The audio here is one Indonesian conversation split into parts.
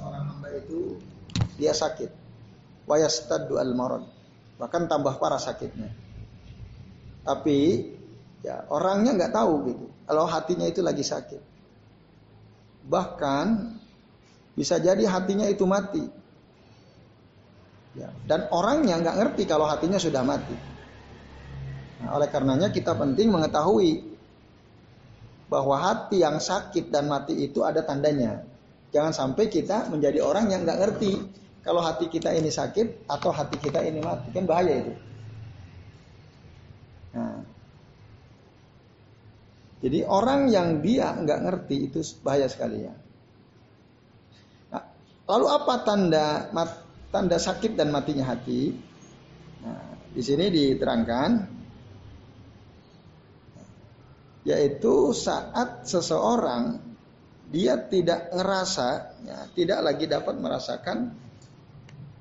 seorang hamba itu dia sakit. Wayastaddu al marad. Bahkan tambah parah sakitnya. Tapi ya orangnya nggak tahu gitu. Kalau hatinya itu lagi sakit. Bahkan bisa jadi hatinya itu mati. Ya, dan orangnya nggak ngerti kalau hatinya sudah mati. Nah, oleh karenanya kita penting mengetahui bahwa hati yang sakit dan mati itu ada tandanya. Jangan sampai kita menjadi orang yang nggak ngerti kalau hati kita ini sakit atau hati kita ini mati kan bahaya itu. Nah, jadi orang yang dia nggak ngerti itu bahaya sekali ya. Nah, lalu apa tanda tanda sakit dan matinya hati? Nah, di sini diterangkan yaitu saat seseorang dia tidak ngerasa, ya, tidak lagi dapat merasakan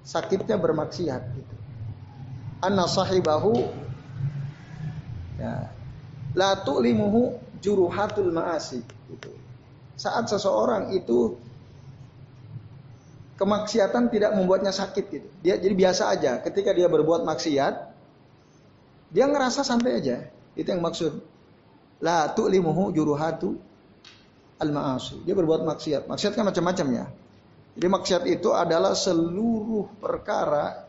sakitnya bermaksiat. Gitu. Anna sahibahu ya, la tu'limuhu juruhatul ma'asi. Gitu. Saat seseorang itu kemaksiatan tidak membuatnya sakit gitu. Dia jadi biasa aja. Ketika dia berbuat maksiat, dia ngerasa santai aja. Itu yang maksud La tu'limuhu juruhatu al-ma'asi. Dia berbuat maksiat. Maksiat kan macam-macam ya. Jadi maksiat itu adalah seluruh perkara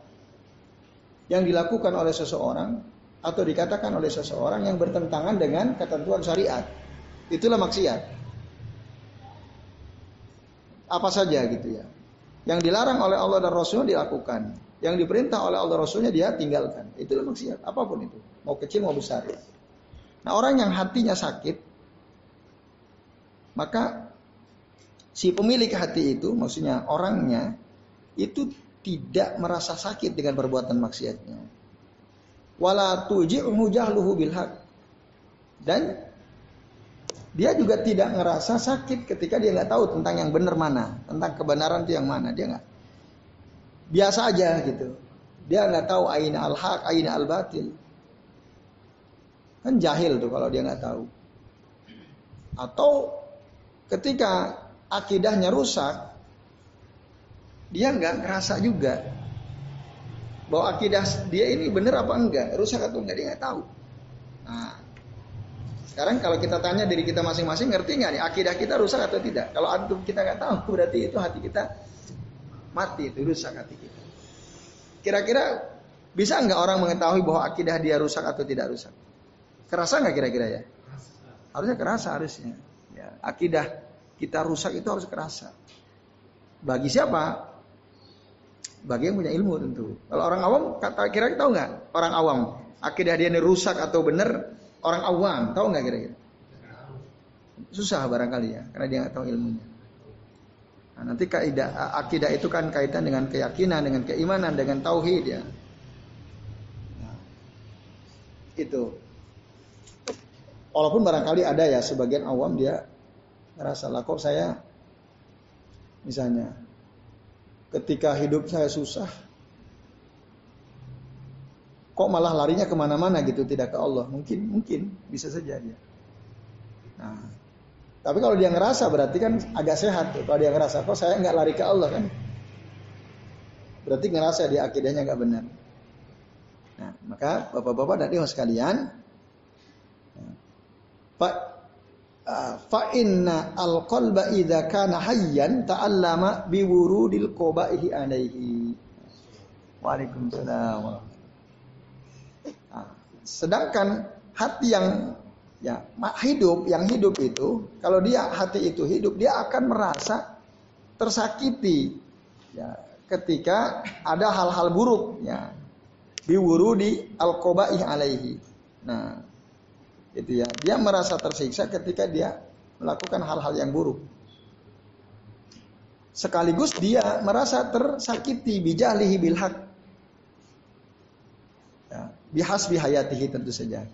yang dilakukan oleh seseorang atau dikatakan oleh seseorang yang bertentangan dengan ketentuan syariat. Itulah maksiat. Apa saja gitu ya. Yang dilarang oleh Allah dan Rasulnya dilakukan. Yang diperintah oleh Allah Rasulnya dia tinggalkan. Itulah maksiat. Apa pun itu. Mau kecil mau besar. Nah orang yang hatinya sakit, maka si pemilik hati itu, maksudnya orangnya, itu tidak merasa sakit dengan perbuatan maksiatnya. Wala tuji'uhu jahluhu bilhaq. Dan dia juga tidak ngerasa sakit ketika dia nggak tahu tentang yang benar mana, tentang kebenaran itu yang mana. Dia nggak biasa aja gitu. Dia nggak tahu aina al-haq, aina al-batil. Kan jahil tuh kalau dia nggak tahu. Atau ketika akidahnya rusak, dia nggak ngerasa juga bahwa akidah dia ini benar apa enggak, rusak atau enggak dia nggak tahu. Nah, sekarang kalau kita tanya diri kita masing-masing ngerti nggak nih akidah kita rusak atau tidak? Kalau antum kita nggak tahu berarti itu hati kita mati itu rusak hati kita. Kira-kira bisa nggak orang mengetahui bahwa akidah dia rusak atau tidak rusak? Kerasa nggak kira-kira ya? Harusnya kerasa harusnya. Akidah kita rusak itu harus kerasa. Bagi siapa? Bagi yang punya ilmu tentu. Kalau orang awam, kira-kira tahu nggak? Orang awam, akidah dia ini rusak atau benar? Orang awam, tahu nggak kira-kira? Susah barangkali ya, karena dia nggak tahu ilmunya. Nah, nanti kaidah akidah itu kan kaitan dengan keyakinan, dengan keimanan, dengan tauhid ya. Nah, itu. Walaupun barangkali ada ya sebagian awam dia ngerasa lah kok saya misalnya ketika hidup saya susah kok malah larinya ke mana-mana gitu tidak ke Allah mungkin mungkin bisa saja dia. Nah, tapi kalau dia ngerasa berarti kan agak sehat tuh. Kalau dia ngerasa kok saya nggak lari ke Allah kan, berarti ngerasa dia akidahnya nggak benar. Nah, maka bapak-bapak dan ibu sekalian, Fa uh, fa inna al qalba idza kana hayyan ta'allama bi wurudil qabaihi alaihi. Waalaikumsalam. Nah, sedangkan hati yang ya hidup yang hidup itu kalau dia hati itu hidup dia akan merasa tersakiti ya ketika ada hal-hal buruk ya biwurudi al qabaih alaihi. Nah, Gitu ya. Dia merasa tersiksa ketika dia melakukan hal-hal yang buruk. Sekaligus dia merasa tersakiti bijalihi bilhaq. Ya, bihas bihayatihi tentu saja.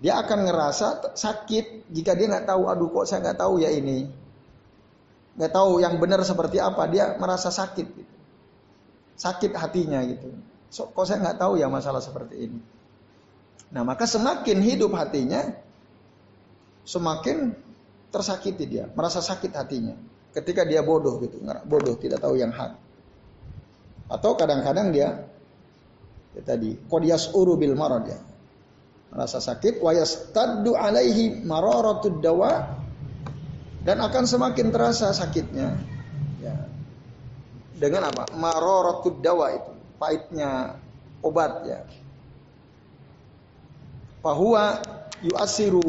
Dia akan ngerasa sakit jika dia nggak tahu, aduh kok saya nggak tahu ya ini, nggak tahu yang benar seperti apa, dia merasa sakit, gitu. sakit hatinya gitu. So, kok saya nggak tahu ya masalah seperti ini. Nah maka semakin hidup hatinya, semakin tersakiti dia, merasa sakit hatinya. ketika dia bodoh gitu, bodoh tidak tahu yang hak. Atau kadang-kadang dia ya tadi qadiyas uru bil marad ya. Merasa sakit wa yastaddu alaihi mararatud dawa dan akan semakin terasa sakitnya. Ya. Dengan apa? Mararatud dawa itu, pahitnya obat ya. Fahuwa yuasiru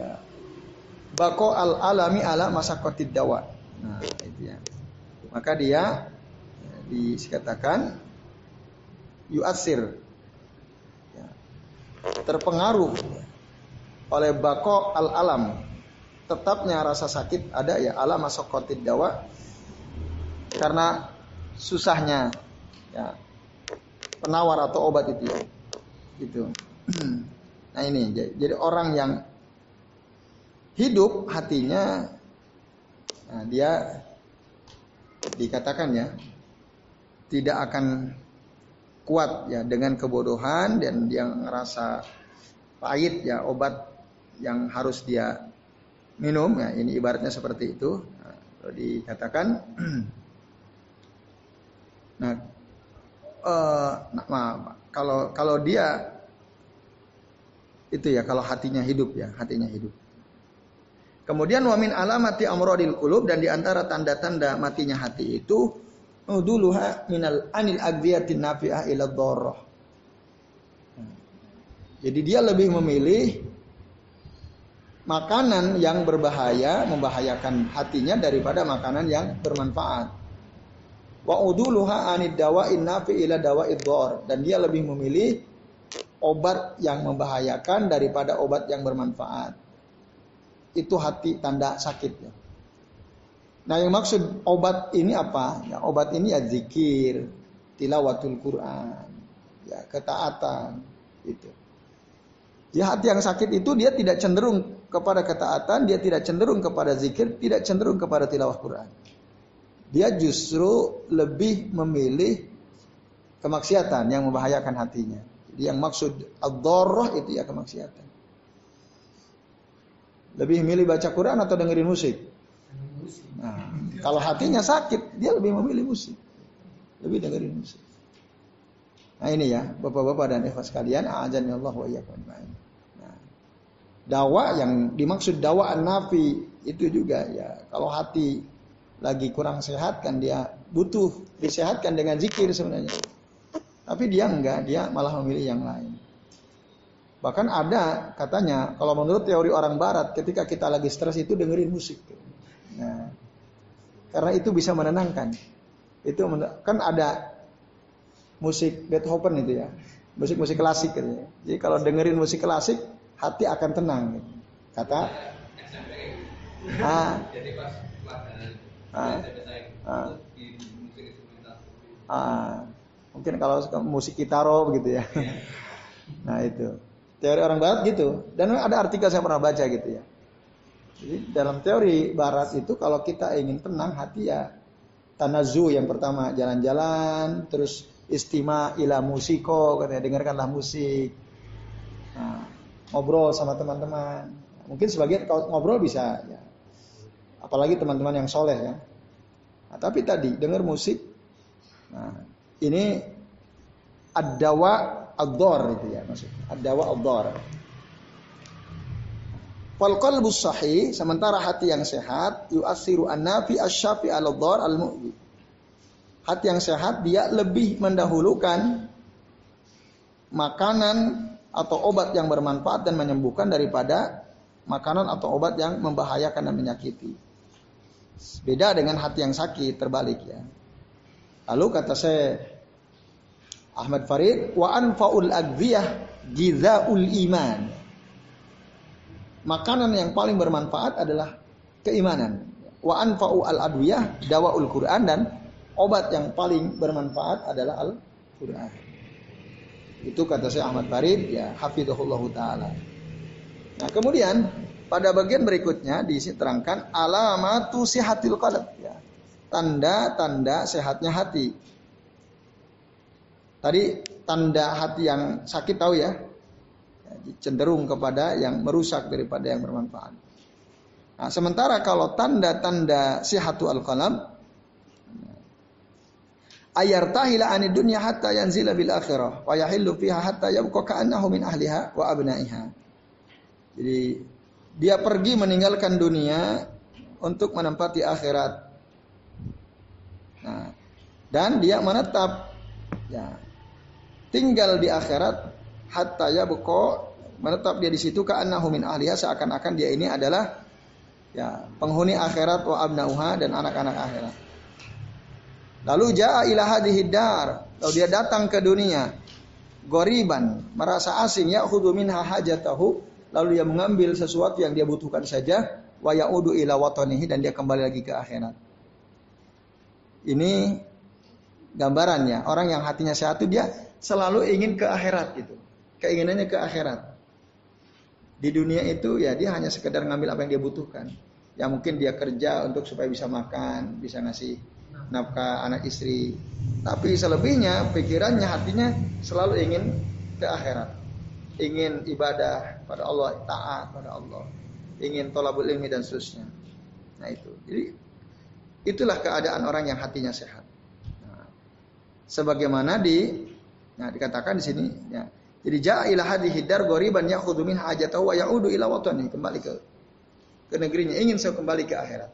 ya. Bako al alami ala masakotid dawa. Nah, itu ya. Maka dia dikatakan yuasir ya, terpengaruh oleh bako al alam tetapnya rasa sakit ada ya alam masakotid dawa karena susahnya ya penawar atau obat itu ya. gitu nah ini. Jadi orang yang hidup hatinya nah, dia dikatakan ya tidak akan kuat ya dengan kebodohan dan dia ngerasa pahit ya obat yang harus dia minum. Ya ini ibaratnya seperti itu. Nah, dikatakan nah, uh, nah kalau kalau dia itu ya kalau hatinya hidup ya hatinya hidup kemudian wamin alamati amrodil kulub dan di antara tanda-tanda matinya hati itu uduluha minal anil agdiyatin nafi'ah ila dharrah. Jadi dia lebih memilih makanan yang berbahaya, membahayakan hatinya daripada makanan yang bermanfaat. Wa uduluha anid dawa'in nafi ila dawa'id dhar dan dia lebih memilih obat yang membahayakan daripada obat yang bermanfaat. Itu hati tanda sakitnya. Nah yang maksud obat ini apa? Ya, obat ini ya zikir, tilawatul Quran, ya ketaatan, itu. Ya hati yang sakit itu dia tidak cenderung kepada ketaatan, dia tidak cenderung kepada zikir, tidak cenderung kepada tilawah Quran. Dia justru lebih memilih kemaksiatan yang membahayakan hatinya. Yang maksud ad itu ya kemaksiatan. Lebih milih baca Quran atau dengerin musik? Nah, kalau hatinya sakit, dia lebih memilih musik. Lebih dengerin musik. Nah ini ya, bapak-bapak dan ikhwas sekalian, ajan Allah wa Nah, dawa yang dimaksud dawa nafi itu juga ya, kalau hati lagi kurang sehat kan dia butuh disehatkan dengan zikir sebenarnya. Tapi dia enggak, dia malah memilih yang lain. Bahkan ada katanya, kalau menurut teori orang barat, ketika kita lagi stres itu dengerin musik. Nah, karena itu bisa menenangkan. Itu kan ada musik Beethoven itu ya, musik-musik klasik gitu ya. Jadi kalau dengerin musik klasik, hati akan tenang. Gitu. Kata. Ah. Ah. Ah. Ah. Mungkin kalau musik kitaro begitu ya. Nah itu. Teori orang barat gitu. Dan ada artikel saya pernah baca gitu ya. Jadi dalam teori barat itu kalau kita ingin tenang hati ya tanazu yang pertama jalan-jalan, terus istima ila musiko, katanya dengarkanlah musik. Nah, ngobrol sama teman-teman. Mungkin sebagian kalau ngobrol bisa ya. Apalagi teman-teman yang soleh ya. Nah, tapi tadi dengar musik. Nah, ini ad-dawa ad-dor itu ya maksudnya. Ad-dawa ad-dor. Fal qalbu sahih sementara hati yang sehat yu'asiru an-nafi asyafi al-dhar al-mu'bi. Hati yang sehat dia lebih mendahulukan makanan atau obat yang bermanfaat dan menyembuhkan daripada makanan atau obat yang membahayakan dan menyakiti. Beda dengan hati yang sakit terbalik ya. Lalu kata saya Ahmad Farid wa anfaul agziyah gizaul iman makanan yang paling bermanfaat adalah keimanan. Wa anfa'u al adwiyah dawaul Quran dan obat yang paling bermanfaat adalah Al Quran. Itu kata saya Ahmad Farid ya hafizahullah taala. Nah, kemudian pada bagian berikutnya diterangkan alamatu sihatil qalb ya. Tanda-tanda sehatnya hati. Tadi tanda hati yang sakit tahu ya, cenderung kepada yang merusak daripada yang bermanfaat. Nah, sementara kalau tanda-tanda sihatu al-qalam ayar tahila anid dunya hatta yanzila bil akhirah wa yahillu fiha hatta yabqa ka'annahu min ahliha wa abnaiha. Jadi dia pergi meninggalkan dunia untuk menempati akhirat. Dan dia menetap. Ya. Tinggal di akhirat hatta yabqa menetap dia di situ ka'annahu min ahliha seakan-akan dia ini adalah ya penghuni akhirat wa abnauha dan anak-anak akhirat. Lalu jaa ila hadhihi dar, lalu dia datang ke dunia. Goriban, merasa asing ya khudhu minha hajatahu, lalu dia mengambil sesuatu yang dia butuhkan saja wa yaudu ila watanihi dan dia kembali lagi ke akhirat. Ini gambarannya, orang yang hatinya sehat itu dia selalu ingin ke akhirat gitu. Keinginannya ke akhirat. Di dunia itu ya dia hanya sekedar ngambil apa yang dia butuhkan. Ya mungkin dia kerja untuk supaya bisa makan, bisa ngasih nafkah anak istri. Tapi selebihnya pikirannya, hatinya selalu ingin ke akhirat. Ingin ibadah pada Allah, taat pada Allah. Ingin tolabul ilmi dan seterusnya. Nah itu. Jadi itulah keadaan orang yang hatinya sehat. Sebagaimana di Nah, dikatakan di sini ya. Jadi jaa ila hadhihi dar ghoriban ya'khudhu min hajatahu wa ya'udu ila watani, kembali ke ke negerinya, ingin saya kembali ke akhirat.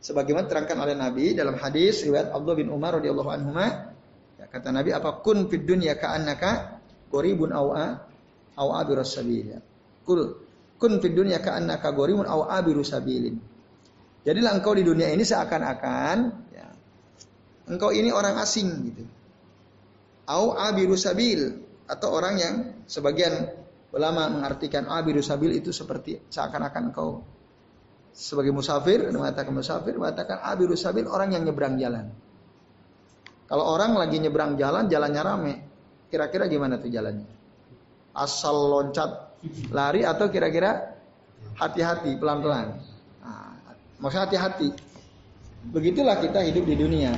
Sebagaimana terangkan oleh Nabi dalam hadis riwayat Abdullah bin Umar radhiyallahu anhu ya, kata Nabi apa kun fid dunya ka'annaka gharibun aw aw abirus sabil. Ya. Kul kun fid dunya ka'annaka gharibun aw abirus sabilin. Jadilah engkau di dunia ini seakan-akan ya, engkau ini orang asing gitu. Au abiru sabil atau orang yang sebagian ulama mengartikan abiru sabil itu seperti seakan-akan engkau sebagai musafir, mengatakan musafir, mengatakan abiru sabil orang yang nyebrang jalan. Kalau orang lagi nyebrang jalan, jalannya rame. Kira-kira gimana tuh jalannya? Asal loncat, lari atau kira-kira hati-hati, pelan-pelan. Nah, maksudnya hati-hati. Begitulah kita hidup di dunia.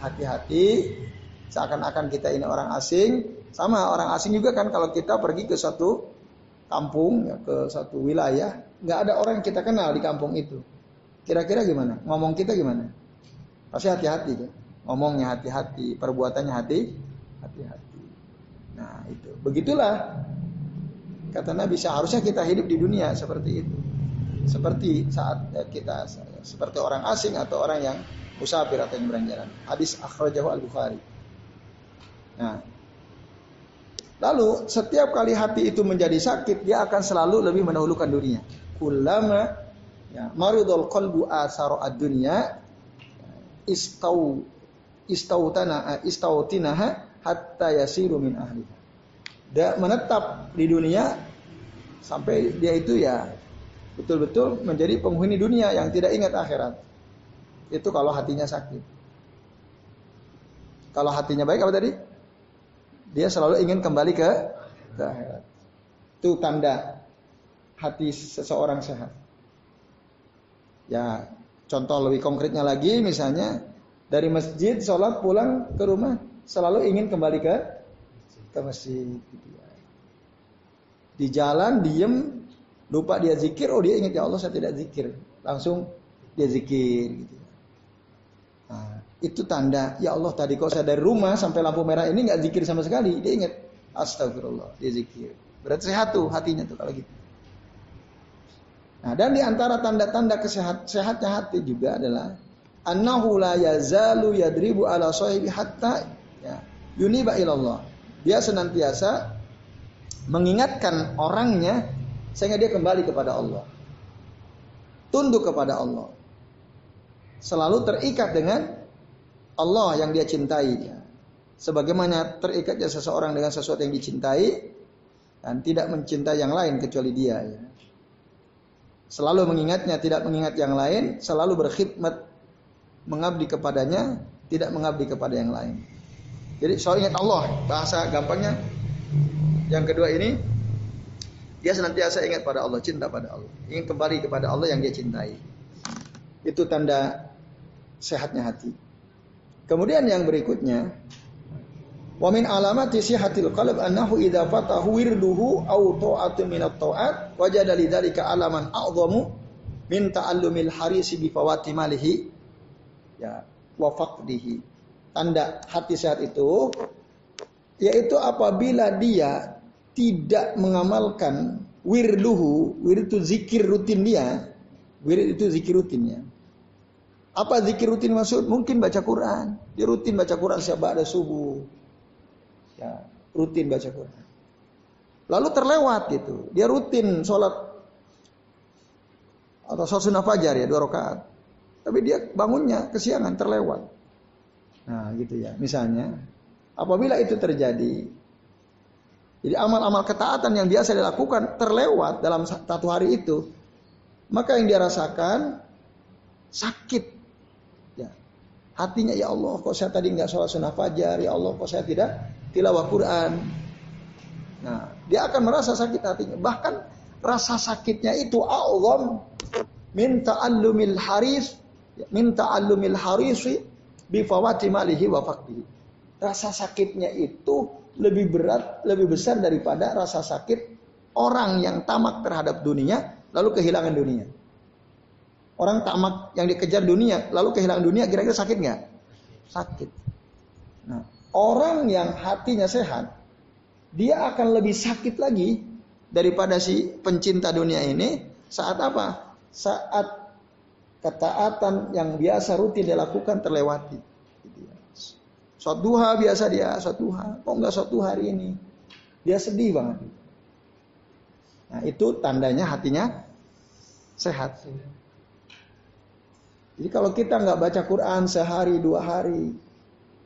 Hati-hati, seakan-akan kita ini orang asing. Sama orang asing juga kan kalau kita pergi ke satu kampung, ya, ke satu wilayah, nggak ada orang yang kita kenal di kampung itu. Kira-kira gimana? Ngomong kita gimana? Pasti hati-hati kan? Ngomongnya hati-hati, perbuatannya hati, hati-hati. Nah itu, begitulah kata Nabi seharusnya kita hidup di dunia seperti itu. Seperti saat kita seperti orang asing atau orang yang musafir atau yang berjalan. Hadis akhrajahu al-Bukhari. Nah, lalu setiap kali hati itu menjadi sakit, dia akan selalu lebih mendahulukan dunia kullama ya maridul qalbu asaro ad-dunya istau istautana istautinaha hatta yasiru min ahli. Dia menetap di dunia sampai dia itu ya betul-betul menjadi penghuni dunia yang tidak ingat akhirat. Itu kalau hatinya sakit. Kalau hatinya baik apa tadi? Dia selalu ingin kembali ke, akhirat. Itu tanda hati seseorang sehat. Ya, contoh lebih konkretnya lagi misalnya dari masjid sholat pulang ke rumah selalu ingin kembali ke ke masjid. Gitu ya. Di jalan diem lupa dia zikir, oh dia ingat ya Allah saya tidak zikir, langsung dia zikir. Gitu. Nah, itu tanda ya Allah tadi kok saya dari rumah sampai lampu merah ini nggak zikir sama sekali, dia ingat astagfirullah dia zikir. Berarti sehat tuh hatinya tuh kalau gitu. Nah, dan di antara tanda-tanda kesehat sehatnya hati juga adalah annahu la yazalu yadribu ala sahibi hatta ya, yuniba ilallah. Dia senantiasa mengingatkan orangnya sehingga dia kembali kepada Allah. Tunduk kepada Allah. Selalu terikat dengan Allah yang dia cintai. Sebagaimana terikatnya seseorang dengan sesuatu yang dicintai dan tidak mencintai yang lain kecuali dia. Ya. Selalu mengingatnya, tidak mengingat yang lain, selalu berkhidmat mengabdi kepadanya, tidak mengabdi kepada yang lain. Jadi soal ingat Allah, bahasa gampangnya. Yang kedua ini, dia senantiasa ingat pada Allah, cinta pada Allah. Ingin kembali kepada Allah yang dia cintai. Itu tanda sehatnya hati. Kemudian yang berikutnya, Wa min alamati sihatil qalb annahu idza fatahu wirduhu aw ta'atu min at-ta'at wajada lidzalika alaman a'zamu min ta'allumil harisi bi fawati malihi ya wa faqdihi. Tanda hati sehat itu yaitu apabila dia tidak mengamalkan wirduhu, wir itu zikir rutin dia, wir itu zikir rutinnya. Apa zikir rutin maksud? Mungkin baca Quran. Dia rutin baca Quran setiap ada subuh. Ya, rutin baca Quran. Lalu terlewat gitu. Dia rutin sholat atau sholat sunnah fajar ya dua rakaat. Tapi dia bangunnya kesiangan terlewat. Nah gitu ya. Misalnya apabila itu terjadi. Jadi amal-amal ketaatan yang biasa dilakukan terlewat dalam satu hari itu. Maka yang dia rasakan sakit. Ya. Hatinya ya Allah kok saya tadi nggak sholat sunnah fajar. Ya Allah kok saya tidak tilawah Quran. Nah, dia akan merasa sakit hatinya. Bahkan rasa sakitnya itu Allah minta alumil haris minta alumil harisi bi fawati malihi wa faktihi. Rasa sakitnya itu lebih berat, lebih besar daripada rasa sakit orang yang tamak terhadap dunia lalu kehilangan dunia. Orang tamak yang dikejar dunia lalu kehilangan dunia kira-kira sakit nggak? Sakit. Nah, orang yang hatinya sehat dia akan lebih sakit lagi daripada si pencinta dunia ini saat apa? Saat ketaatan yang biasa rutin dilakukan terlewati. Gitu ya. Suatu duha biasa dia, suatu duha. Kok enggak suatu hari ini? Dia sedih banget. Nah itu tandanya hatinya sehat. Jadi kalau kita nggak baca Quran sehari, dua hari,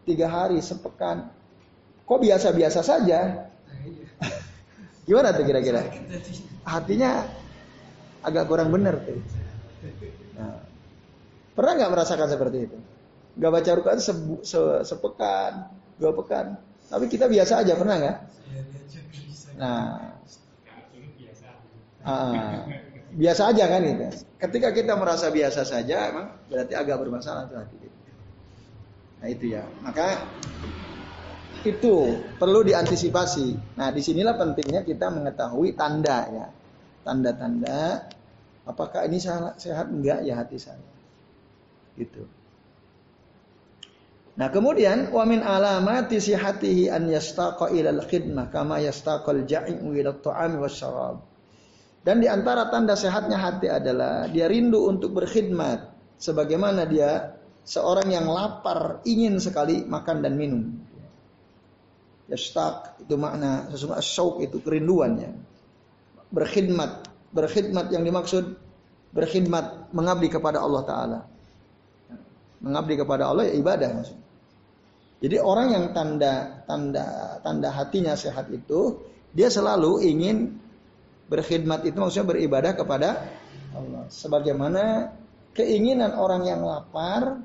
tiga hari, sepekan, kok biasa-biasa saja, Gimana tuh kira-kira? Hatinya agak kurang benar tuh. Nah, pernah nggak merasakan seperti itu? Gak baca Quran se se sepekan, dua pekan. Tapi kita biasa aja pernah nggak? Nah, uh, biasa aja kan itu. Ketika kita merasa biasa saja, emang berarti agak bermasalah tuh hati kita. Nah itu ya. Maka itu perlu diantisipasi. Nah, di sinilah pentingnya kita mengetahui tanda ya, tanda-tanda apakah ini sehat enggak ya hati saya. Gitu. Nah, kemudian wa min alamati sihatihi an yastaqa ila al-khidmah kama yastaqal ja'i'u ila at-ta'ami wasyarab. Dan di antara tanda sehatnya hati adalah dia rindu untuk berkhidmat sebagaimana dia seorang yang lapar ingin sekali makan dan minum. Yastaq itu makna sesungguhnya syauk itu kerinduannya. Berkhidmat, berkhidmat yang dimaksud berkhidmat mengabdi kepada Allah taala. Mengabdi kepada Allah ya ibadah maksudnya. Jadi orang yang tanda tanda tanda hatinya sehat itu dia selalu ingin berkhidmat itu maksudnya beribadah kepada Allah. Sebagaimana keinginan orang yang lapar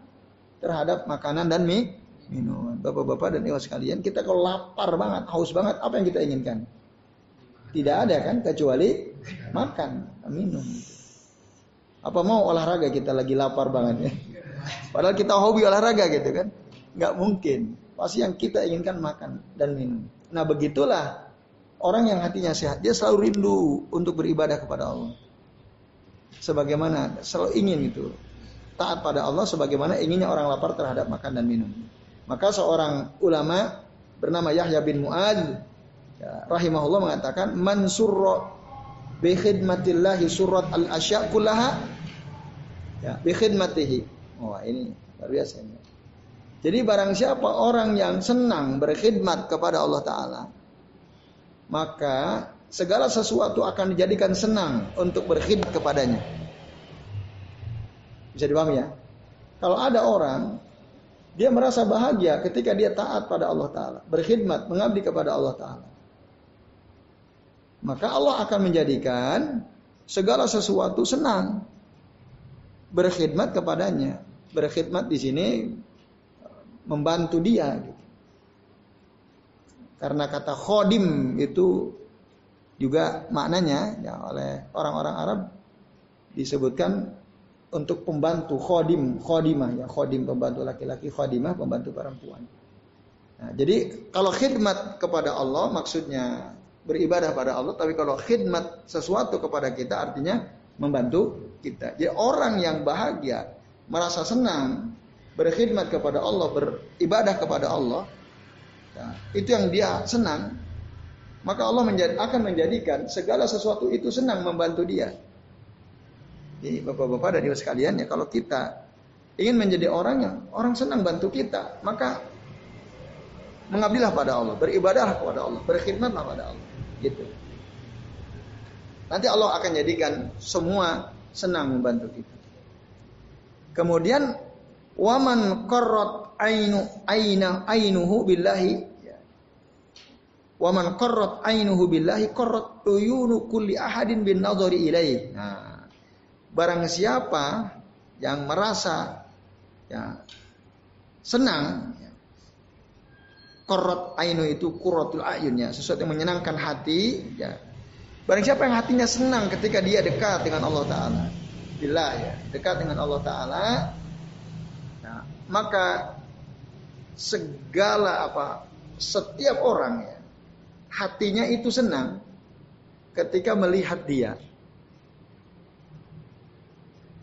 terhadap makanan dan mie minum. Bapak-bapak dan ibu sekalian, kita kalau lapar banget, haus banget, apa yang kita inginkan? Tidak ada kan kecuali makan, minum. Apa mau olahraga kita lagi lapar banget ya? Padahal kita hobi olahraga gitu kan? Nggak mungkin. Pasti yang kita inginkan makan dan minum. Nah begitulah orang yang hatinya sehat, dia selalu rindu untuk beribadah kepada Allah. Sebagaimana selalu ingin itu taat pada Allah sebagaimana inginnya orang lapar terhadap makan dan minum. Maka seorang ulama bernama Yahya bin Mu'ad ya, rahimahullah mengatakan man surra bi khidmatillahi surat al asya kullaha ya bi khidmatihi. Wah, ini luar biasa ini. Jadi barang siapa orang yang senang berkhidmat kepada Allah taala maka segala sesuatu akan dijadikan senang untuk berkhidmat kepadanya. Bisa dipahami ya? Kalau ada orang dia merasa bahagia ketika dia taat pada Allah Ta'ala. Berkhidmat, mengabdi kepada Allah Ta'ala. Maka Allah akan menjadikan segala sesuatu senang. Berkhidmat kepadanya. Berkhidmat di sini membantu dia. Karena kata khodim itu juga maknanya ya, oleh orang-orang Arab disebutkan untuk pembantu khodim, khodimah ya, khodim pembantu laki-laki, khodimah pembantu perempuan. Nah, jadi kalau khidmat kepada Allah maksudnya beribadah pada Allah, tapi kalau khidmat sesuatu kepada kita artinya membantu kita. Jadi orang yang bahagia, merasa senang, berkhidmat kepada Allah, beribadah kepada Allah, ya, itu yang dia senang, maka Allah menjadi, akan menjadikan segala sesuatu itu senang membantu dia. Jadi bapak-bapak dan ibu sekalian ya kalau kita ingin menjadi orang yang orang senang bantu kita, maka mengabdilah pada Allah, beribadahlah kepada Allah, berkhidmatlah pada Allah. Gitu. Nanti Allah akan jadikan semua senang membantu kita. Kemudian waman qarrat ainu aina ainuhu billahi waman qarrat ainuhu billahi qarrat uyunu kulli ahadin bin nadhari ilaih. Nah, barang siapa yang merasa ya senang ya, Korot ainu itu kurotul ayun ya, sesuatu yang menyenangkan hati ya. Barang siapa yang hatinya senang ketika dia dekat dengan Allah Ta'ala. Bila ya, dekat dengan Allah Ta'ala. Ya, maka segala apa, setiap orang ya, hatinya itu senang ketika melihat dia.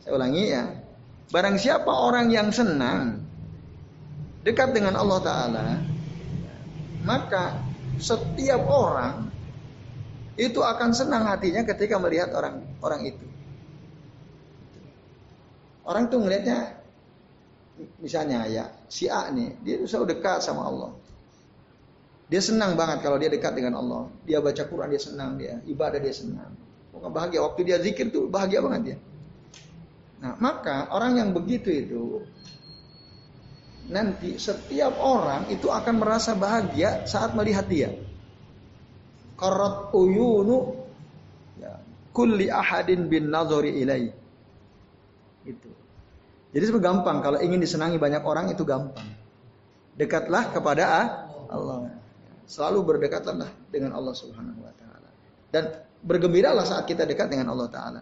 Saya ulangi ya. Barang siapa orang yang senang dekat dengan Allah Ta'ala, maka setiap orang itu akan senang hatinya ketika melihat orang orang itu. Orang tuh ngelihatnya misalnya ya si A nih dia tuh selalu dekat sama Allah. Dia senang banget kalau dia dekat dengan Allah. Dia baca Quran dia senang dia, ibadah dia senang. Pokoknya bahagia waktu dia zikir tuh bahagia banget dia. Nah, maka orang yang begitu itu nanti setiap orang itu akan merasa bahagia saat melihat dia. Karat uyunu ya, kulli ahadin bin nazari ilai. Itu. Jadi sebenarnya gampang kalau ingin disenangi banyak orang itu gampang. Dekatlah kepada Allah. Selalu berdekatlah dengan Allah Subhanahu wa taala. Dan bergembiralah saat kita dekat dengan Allah taala.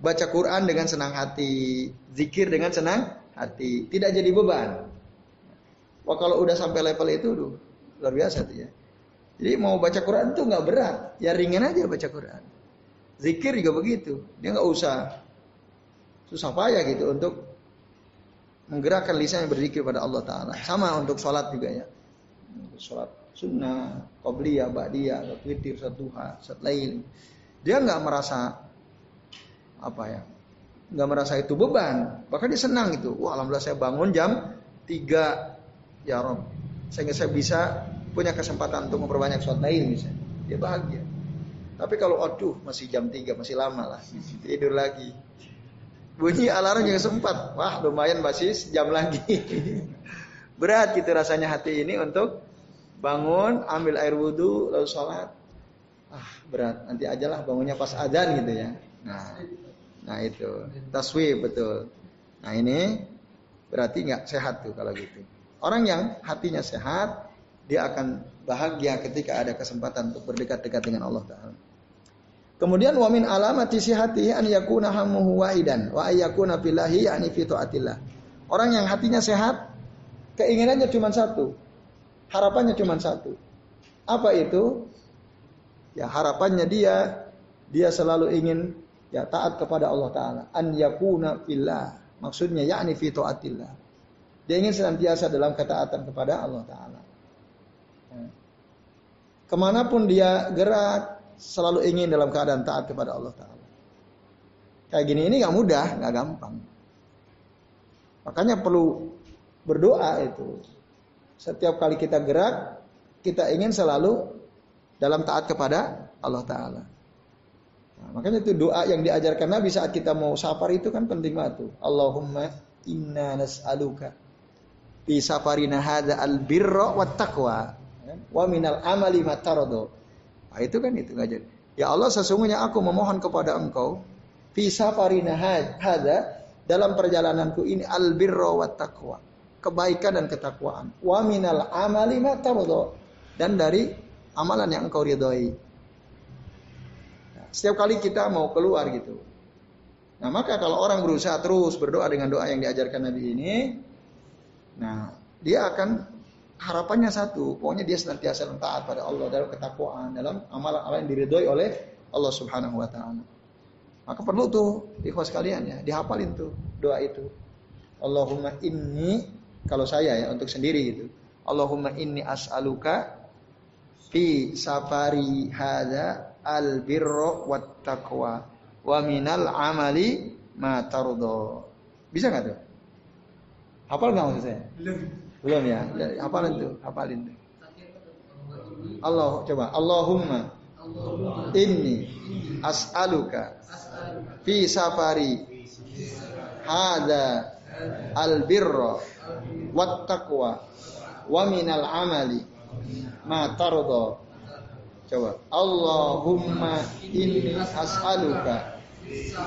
Baca Quran dengan senang hati, zikir dengan senang hati, tidak jadi beban. Wah kalau udah sampai level itu, tuh luar biasa tuh ya. Jadi mau baca Quran tuh nggak berat, ya ringan aja baca Quran. Zikir juga begitu, dia nggak usah susah payah gitu untuk menggerakkan lisan yang berzikir pada Allah Taala. Sama untuk sholat juga ya, sholat sunnah, qobliyah, ba'diyah, witir, sholat duha, sholat lain. Dia nggak merasa apa ya, nggak merasa itu beban, bahkan dia senang itu. Wah alhamdulillah saya bangun jam 3 ya Rob, sehingga saya bisa punya kesempatan untuk memperbanyak sholat lain misalnya. Dia bahagia. Tapi kalau aduh masih jam 3 masih lama lah tidur lagi. Bunyi alarm yang sempat. Wah lumayan masih jam lagi. Berat gitu rasanya hati ini untuk bangun, ambil air wudhu, lalu sholat. Ah berat, nanti aja lah bangunnya pas adzan gitu ya. Nah, nah itu taswib betul. Nah ini berarti nggak sehat tuh kalau gitu. Orang yang hatinya sehat, dia akan bahagia ketika ada kesempatan untuk berdekat-dekat dengan Allah Taala. Kemudian wamin alamati sihati an yakuna hamuhu wahidan wa ayyakuna billahi yani fi taatillah. Orang yang hatinya sehat, keinginannya cuma satu. Harapannya cuma satu. Apa itu? Ya harapannya dia dia selalu ingin ya taat kepada Allah taala. An yakuna fillah. Maksudnya yakni fi taatillah. Dia ingin senantiasa dalam ketaatan kepada Allah Ta'ala. Ke mana pun dia gerak, selalu ingin dalam keadaan taat kepada Allah Ta'ala. Kayak gini ini gak mudah, gak gampang. Makanya perlu berdoa itu. Setiap kali kita gerak, kita ingin selalu dalam taat kepada Allah Ta'ala. Nah, makanya itu doa yang diajarkan Nabi saat kita mau safar itu kan penting banget tuh. Allahumma inna nas'aluka fi safarina hadza al birra wat taqwa wa minal amali matarado. Nah, itu kan itu aja. Ya Allah sesungguhnya aku memohon kepada engkau fi safarina hadza dalam perjalananku ini al birra wat taqwa. Kebaikan dan ketakwaan. Wa minal amali. Dan dari amalan yang engkau ridhoi. Nah, setiap kali kita mau keluar gitu. Nah maka kalau orang berusaha terus berdoa dengan doa yang diajarkan Nabi ini, Nah, dia akan harapannya satu, pokoknya dia senantiasa taat pada Allah dalam ketakwaan, dalam amalan-amalan yang diridhoi oleh Allah Subhanahu wa taala. Maka perlu tuh ikhwas kalian ya, dihafalin tuh doa itu. Allahumma inni kalau saya ya untuk sendiri gitu. Allahumma inni as'aluka fi safari hadza al birra wat taqwa wa minal amali ma tardo. Bisa nggak tuh? Hafal nggak maksud saya? Belum. Belum ya? ya hafalin tuh, hafalin tuh. Allah coba Allahumma inni as'aluka fi safari hada al birra wat taqwa wa minal amali ma tarda coba Allahumma inni as'aluka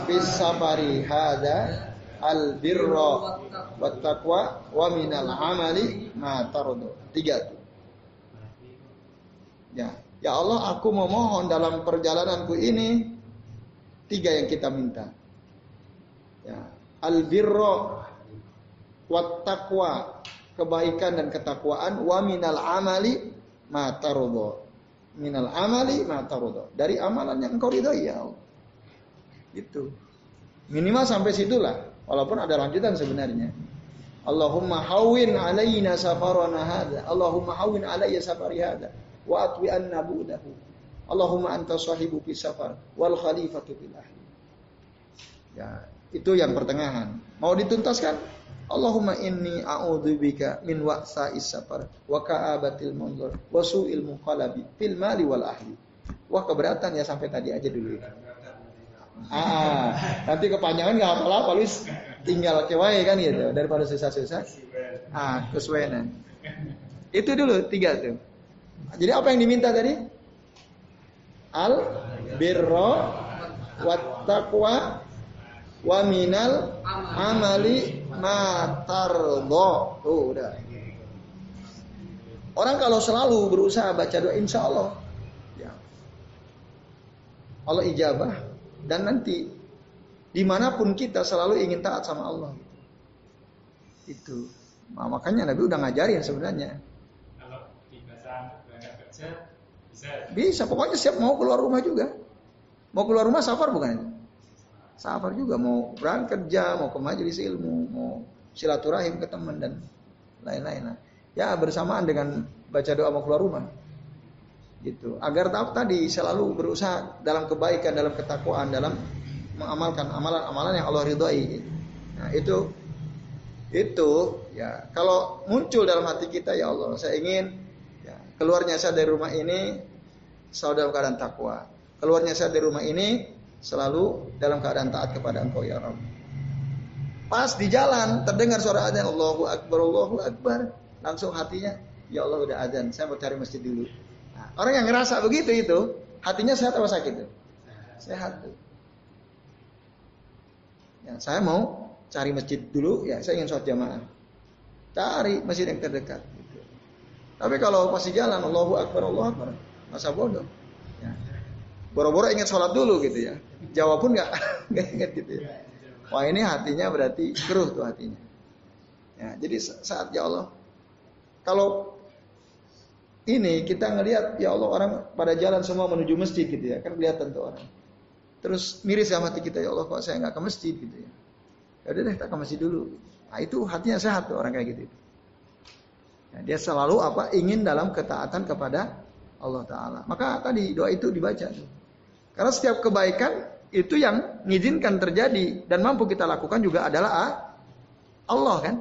fi safari hada al birra wat taqwa wa minal amali ma tarda tiga tuh ya. Ya Allah aku memohon dalam perjalananku ini tiga yang kita minta. Ya. Al birra wat taqwa kebaikan dan ketakwaan wa minal amali ma tarudha minal amali ma tarudha dari amalan yang engkau ridhoi ya Allah. Itu minimal sampai situlah walaupun ada lanjutan sebenarnya. Allahumma hawin alaina safarana hadha. Allahumma hawin alayya safari hadha. Wa atwi anna bu'dahu. Allahumma anta sahibu fi safar wal khalifatu fil ahli. Ya itu yang pertengahan. Mau dituntaskan? Allahumma inni a'udzubika min wa'sa'is safar wa ka'abatil manzur wa su'il munqalabi fil mali wal ahli. Wah keberatan ya sampai tadi aja dulu Ah, nanti kepanjangan nggak apa-apa, Luis tinggal kewai kan gitu daripada susah-susah. Ah, kesuwenan. Itu dulu tiga tuh. Jadi apa yang diminta tadi? Al birro wat taqwa wa minal amali matardo. Tuh udah. Orang kalau selalu berusaha baca doa insya Allah ya. Allah ijabah dan nanti di mana pun kita selalu ingin taat sama Allah. Itu. Nah, makanya Nabi udah ngajarin sebenarnya. Kalau kerja bisa. Bisa, pokoknya siap mau keluar rumah juga. Mau keluar rumah safar bukan? Safar juga mau berangkat kerja, mau ke majelis ilmu, mau silaturahim ke teman dan lain-lain. Nah, ya bersamaan dengan baca doa mau keluar rumah. Gitu. Agar tahu tadi selalu berusaha dalam kebaikan, dalam ketakwaan, dalam mengamalkan amalan-amalan yang Allah ridhoi. Nah, itu itu ya kalau muncul dalam hati kita ya Allah saya ingin ya, keluarnya saya dari rumah ini saudara keadaan takwa keluarnya saya dari rumah ini selalu dalam keadaan taat kepada Engkau ya Rabb. Pas di jalan terdengar suara adzan Allahu Akbar Allahu Akbar, langsung hatinya ya Allah udah adzan, saya mau cari masjid dulu. Orang yang ngerasa begitu itu hatinya sehat atau sakit tuh? Sehat tuh. Ya, saya mau cari masjid dulu, ya saya ingin sholat jamaah. Cari masjid yang terdekat. Gitu. Tapi kalau pas di jalan Allahu Akbar Allahu Akbar, masa bodoh. Ya. Boro-boro ingat sholat dulu gitu ya. Jawab pun nggak nggak ingat gitu ya. Wah ini hatinya berarti keruh tuh hatinya. Ya, jadi saat ya Allah, kalau ini kita ngelihat ya Allah orang pada jalan semua menuju masjid gitu ya, kan kelihatan tuh orang. Terus miris sama hati kita ya Allah kok saya nggak ke masjid gitu ya. Ya udah deh kita ke masjid dulu. Nah itu hatinya sehat tuh orang kayak gitu. Ya, dia selalu apa ingin dalam ketaatan kepada Allah Taala. Maka tadi doa itu dibaca tuh. Karena setiap kebaikan itu yang mengizinkan terjadi dan mampu kita lakukan juga adalah ah, Allah kan.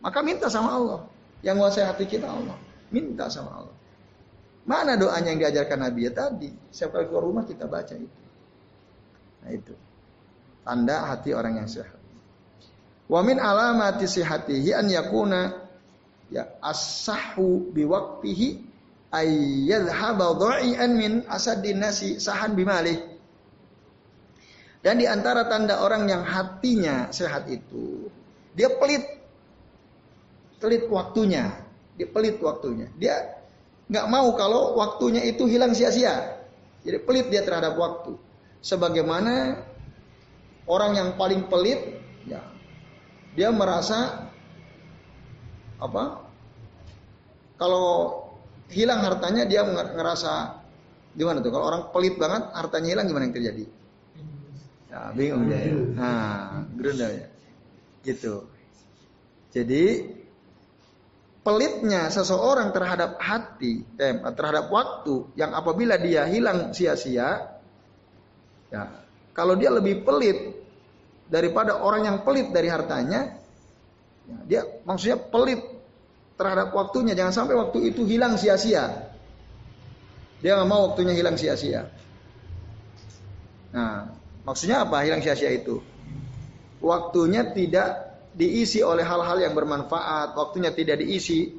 Maka minta sama Allah. Yang menguasai hati kita Allah. Minta sama Allah. Mana doanya yang diajarkan Nabi ya tadi? Setiap kali keluar rumah kita baca itu. Nah itu. Tanda hati orang yang sehat. Wa min alamati sihatihi an yakuna ya as-sahhu biwaqtihi ay yadhhaba dha'ian min asadin nasi sahan bimalih dan di antara tanda orang yang hatinya sehat itu, dia pelit, pelit waktunya, dia pelit waktunya. Dia nggak mau kalau waktunya itu hilang sia-sia. Jadi pelit dia terhadap waktu. Sebagaimana orang yang paling pelit, ya, dia merasa apa? Kalau hilang hartanya dia ngerasa gimana tuh? Kalau orang pelit banget hartanya hilang gimana yang terjadi? Ya, bingung dia ya. Nah, gerundel ya. Gitu. Jadi pelitnya seseorang terhadap hati, eh, terhadap waktu yang apabila dia hilang sia-sia, ya, kalau dia lebih pelit daripada orang yang pelit dari hartanya, ya, dia maksudnya pelit terhadap waktunya, jangan sampai waktu itu hilang sia-sia. Dia nggak mau waktunya hilang sia-sia. Nah, maksudnya apa hilang sia-sia itu? Waktunya tidak diisi oleh hal-hal yang bermanfaat, waktunya tidak diisi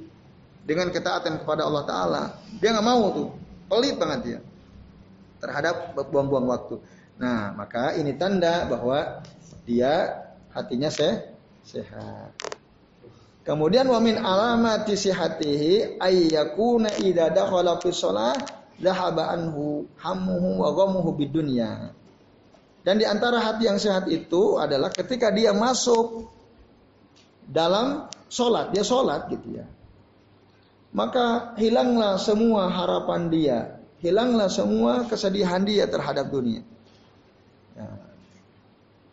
dengan ketaatan kepada Allah Taala. Dia nggak mau tuh, pelit banget dia terhadap buang-buang waktu. Nah, maka ini tanda bahwa dia hatinya se sehat. Kemudian wamin alamati sihatihi ayyakuna idza dakhala fi shalah dhahaba anhu hammuhu wa ghamuhu bidunya. Dan di antara hati yang sehat itu adalah ketika dia masuk dalam sholat, dia sholat gitu ya. Maka hilanglah semua harapan dia, hilanglah semua kesedihan dia terhadap dunia. Ya.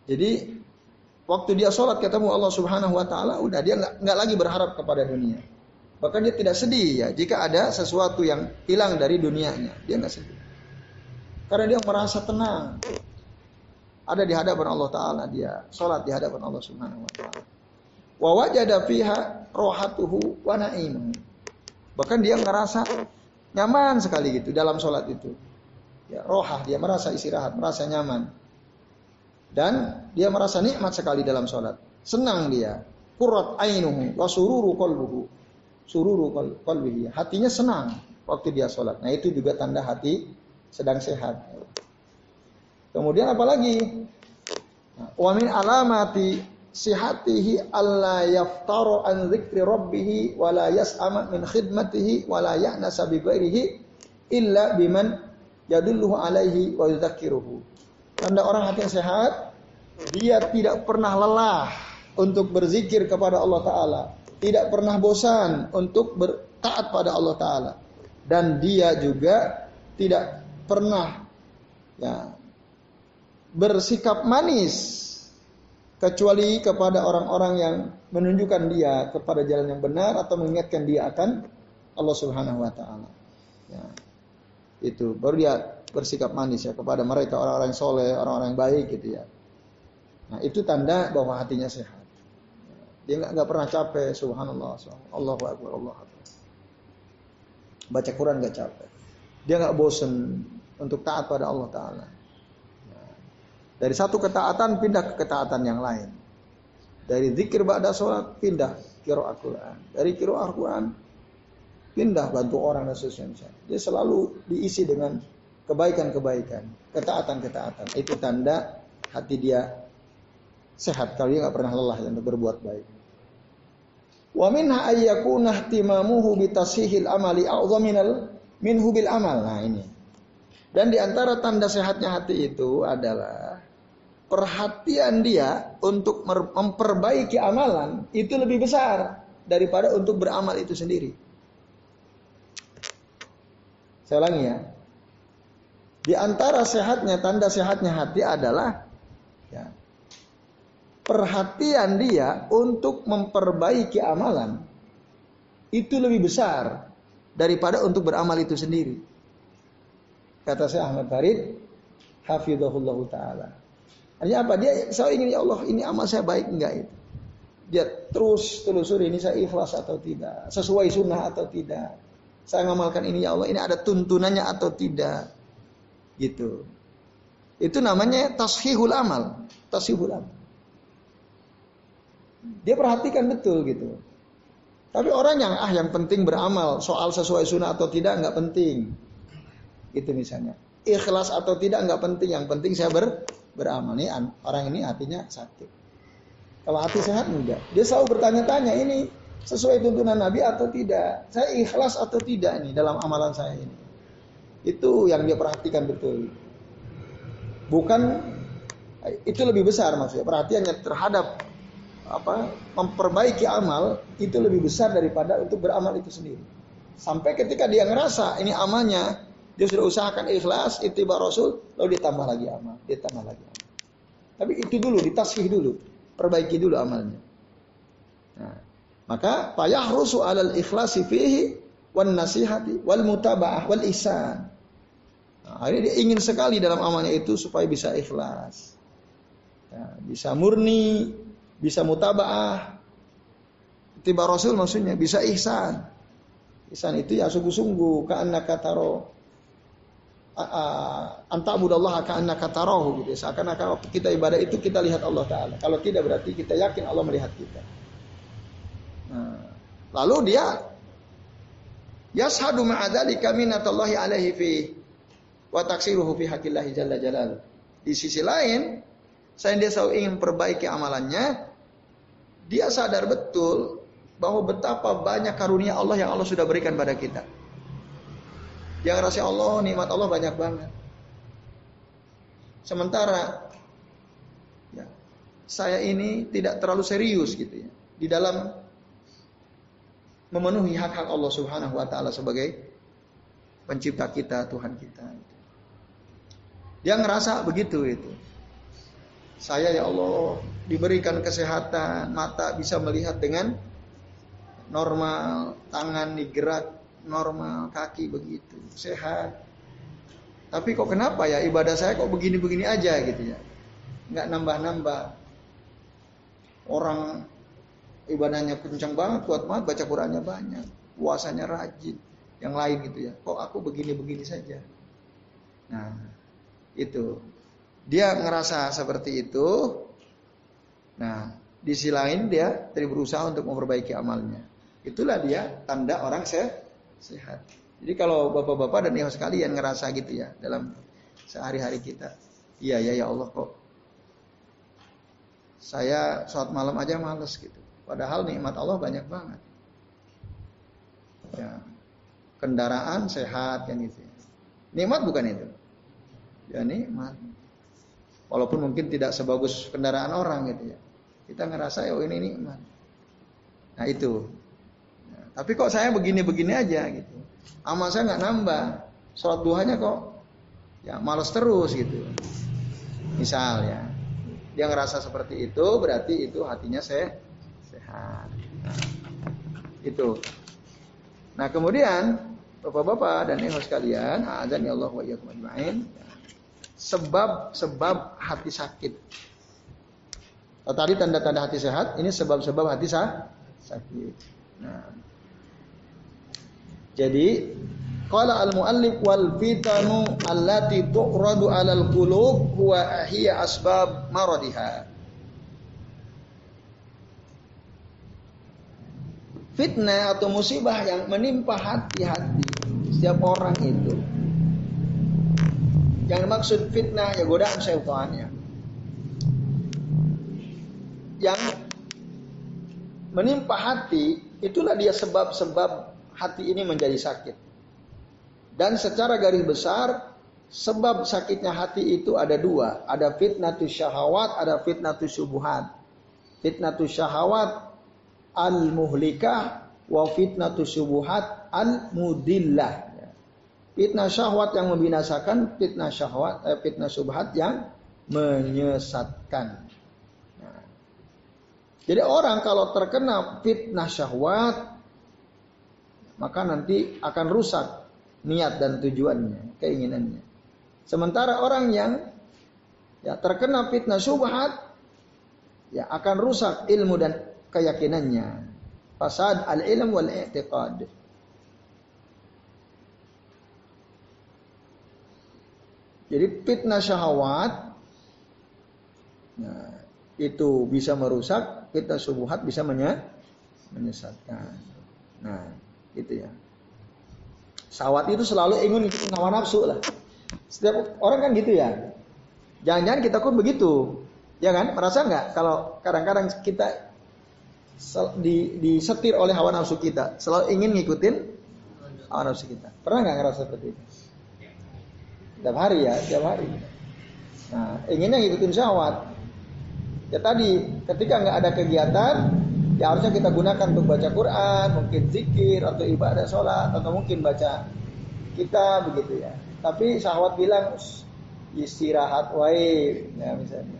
Jadi waktu dia sholat ketemu Allah Subhanahu Wa Taala, udah dia nggak lagi berharap kepada dunia. Bahkan dia tidak sedih ya jika ada sesuatu yang hilang dari dunianya. Dia nggak sedih. Karena dia merasa tenang. Ada di hadapan Allah Ta'ala dia. Sholat di hadapan Allah Subhanahu Wa Ta'ala. Wa wajada fiha rohatuhu wa na'imuhu. Bahkan dia ngerasa nyaman sekali gitu dalam sholat itu. Ya, rohah dia merasa istirahat, merasa nyaman. Dan dia merasa nikmat sekali dalam sholat. Senang dia. Kurat ainuhu wa sururu qalbuhu sururu qalbihi. Hatinya senang waktu dia sholat. Nah itu juga tanda hati sedang sehat. Kemudian apalagi? Wa min alamati sihatihi alla yaftaro an dzikri rabbih wa la yas'ama min khidmatihi wa la ya'nasa bi ghairihi illa biman yadulluhu alaihi wa yudzakiruhu. Tanda orang hati yang sehat, dia tidak pernah lelah untuk berzikir kepada Allah Ta'ala tidak pernah bosan untuk bertaat pada Allah Taala dan dia juga tidak pernah ya bersikap manis kecuali kepada orang-orang yang menunjukkan dia kepada jalan yang benar atau mengingatkan dia akan Allah Subhanahu wa taala. Ya. Itu baru dia bersikap manis ya kepada mereka orang-orang soleh, orang-orang yang baik gitu ya. Nah, itu tanda bahwa hatinya sehat. Dia nggak pernah capek, subhanallah, subhanallah. Allahu akbar, Allah akbar. Baca Quran nggak capek. Dia nggak bosen untuk taat pada Allah Taala. Dari satu ketaatan pindah ke ketaatan yang lain. Dari zikir ba'da sholat pindah kiro Al-Quran. Dari kiro Al-Quran pindah bantu orang dan seterusnya. Dia selalu diisi dengan kebaikan-kebaikan, ketaatan-ketaatan. Itu tanda hati dia sehat kalau dia nggak pernah lelah untuk berbuat baik. Wa minha ayyakuna ihtimamuhu bitasihil amali a'dhaminal minhu bil amal. Nah ini. Dan di antara tanda sehatnya hati itu adalah perhatian dia untuk memperbaiki amalan itu lebih besar daripada untuk beramal itu sendiri. Saya ulangi ya. Di antara sehatnya, tanda sehatnya hati adalah ya, perhatian dia untuk memperbaiki amalan itu lebih besar daripada untuk beramal itu sendiri. Kata saya Ahmad Farid, hafizahullah taala. Artinya apa? Dia saya ingin ya Allah ini amal saya baik enggak itu. Dia terus telusuri ini saya ikhlas atau tidak, sesuai sunnah atau tidak. Saya ngamalkan ini ya Allah, ini ada tuntunannya atau tidak. Gitu. Itu namanya tashihul amal. Tashihul amal. Dia perhatikan betul gitu. Tapi orang yang ah yang penting beramal soal sesuai sunnah atau tidak nggak penting. Itu misalnya. Ikhlas atau tidak nggak penting. Yang penting saya ber, beramal. Nih orang ini hatinya sakit. Kalau hati sehat enggak. Dia selalu bertanya-tanya ini sesuai tuntunan Nabi atau tidak. Saya ikhlas atau tidak nih dalam amalan saya ini. Itu yang dia perhatikan betul. Bukan itu lebih besar maksudnya perhatiannya terhadap apa memperbaiki amal itu lebih besar daripada untuk beramal itu sendiri. Sampai ketika dia ngerasa ini amalnya dia sudah usahakan ikhlas, ittiba Rasul, lalu ditambah lagi amal, ditambah lagi amal. Tapi itu dulu ditasfih dulu, perbaiki dulu amalnya. Nah, maka rusu alal ikhlasi fihi wan nasihati wal mutaba'ah wal ihsan. Nah, dia ingin sekali dalam amalnya itu supaya bisa ikhlas. Ya, bisa murni, bisa mutaba'ah. Tiba Rasul maksudnya bisa ihsan. Ihsan itu ya sungguh-sungguh karena taro anta budallah akan tarahu gitu. Seakan-akan kita ibadah itu kita lihat Allah Taala. Kalau tidak berarti kita yakin Allah melihat kita. Nah, lalu dia yashadu ma'adzalika minatallahi alaihi fi wa taksiruhu fi haqillahi jalla jalal. Di sisi lain, saya dia selalu ingin perbaiki amalannya, dia sadar betul bahwa betapa banyak karunia Allah yang Allah sudah berikan pada kita. Dia ngerasa Allah, nikmat Allah banyak banget. Sementara ya, saya ini tidak terlalu serius gitu ya di dalam memenuhi hak-hak Allah Subhanahu wa taala sebagai pencipta kita, Tuhan kita. Dia ngerasa begitu itu. Saya ya Allah diberikan kesehatan, mata bisa melihat dengan normal, tangan digerak normal, kaki begitu, sehat. Tapi kok kenapa ya ibadah saya kok begini-begini aja gitu ya. Nggak nambah-nambah. Orang ibadahnya kencang banget, kuat banget, baca Qurannya banyak, puasanya rajin, yang lain gitu ya. Kok aku begini-begini saja. Nah, itu. Dia ngerasa seperti itu. Nah, di sisi lain dia tadi berusaha untuk memperbaiki amalnya. Itulah dia tanda orang sehat sehat. Jadi kalau bapak-bapak dan ibu sekalian ngerasa gitu ya dalam sehari-hari kita, iya ya ya Allah kok saya sholat malam aja males gitu. Padahal nikmat Allah banyak banget. Ya, kendaraan sehat kan itu. Nikmat bukan itu. Ya nikmat. Walaupun mungkin tidak sebagus kendaraan orang gitu ya. Kita ngerasa ya oh ini nikmat. Nah itu tapi kok saya begini-begini aja gitu. Amal saya nggak nambah. Sholat duhanya kok ya males terus gitu. Misal ya. Dia ngerasa seperti itu berarti itu hatinya saya sehat. Nah, itu. Nah kemudian Bapak-bapak dan ibu sekalian, azan ya Allah wa iyyakum ajmain. Sebab sebab hati sakit. Tadi tanda-tanda hati sehat, ini sebab-sebab hati sakit. Nah, jadi qala al muallif wal fitanu allati tuqradu alal qulub huwa hiya asbab maradiha. Fitnah atau musibah yang menimpa hati-hati setiap orang itu. Yang maksud fitnah ya godaan syaitannya. Yang menimpa hati itulah dia sebab-sebab hati ini menjadi sakit. Dan secara garis besar, sebab sakitnya hati itu ada dua. Ada fitnatus syahawat, ada fitnatus subuhat. Fitnatus syahawat al-muhlikah, wa fitnatus subuhat al-mudillah. Fitnah syahwat yang membinasakan, fitnah syahwat, eh, fitnah subhat yang menyesatkan. Nah. Jadi orang kalau terkena fitnah syahwat, maka nanti akan rusak niat dan tujuannya, keinginannya. Sementara orang yang ya terkena fitnah syubhat ya akan rusak ilmu dan keyakinannya. Fasad al-ilm wal i'tiqad. Jadi fitnah syahwat nah, itu bisa merusak, fitnah syubhat bisa menyesatkan. Nah, Gitu ya. Sawat itu selalu ingin hawa nafsu lah. Setiap orang kan gitu ya. Jangan-jangan kita pun begitu. Ya kan? Merasa nggak kalau kadang-kadang kita di, disetir oleh hawa nafsu kita, selalu ingin ngikutin hawa nafsu kita. Pernah nggak ngerasa seperti itu? Setiap hari ya, setiap hari. Nah, inginnya ngikutin syahwat. Ya tadi, ketika nggak ada kegiatan, ya harusnya kita gunakan untuk baca Quran, mungkin zikir atau ibadah sholat atau mungkin baca kita begitu ya. Tapi sahabat bilang istirahat wae ya misalnya.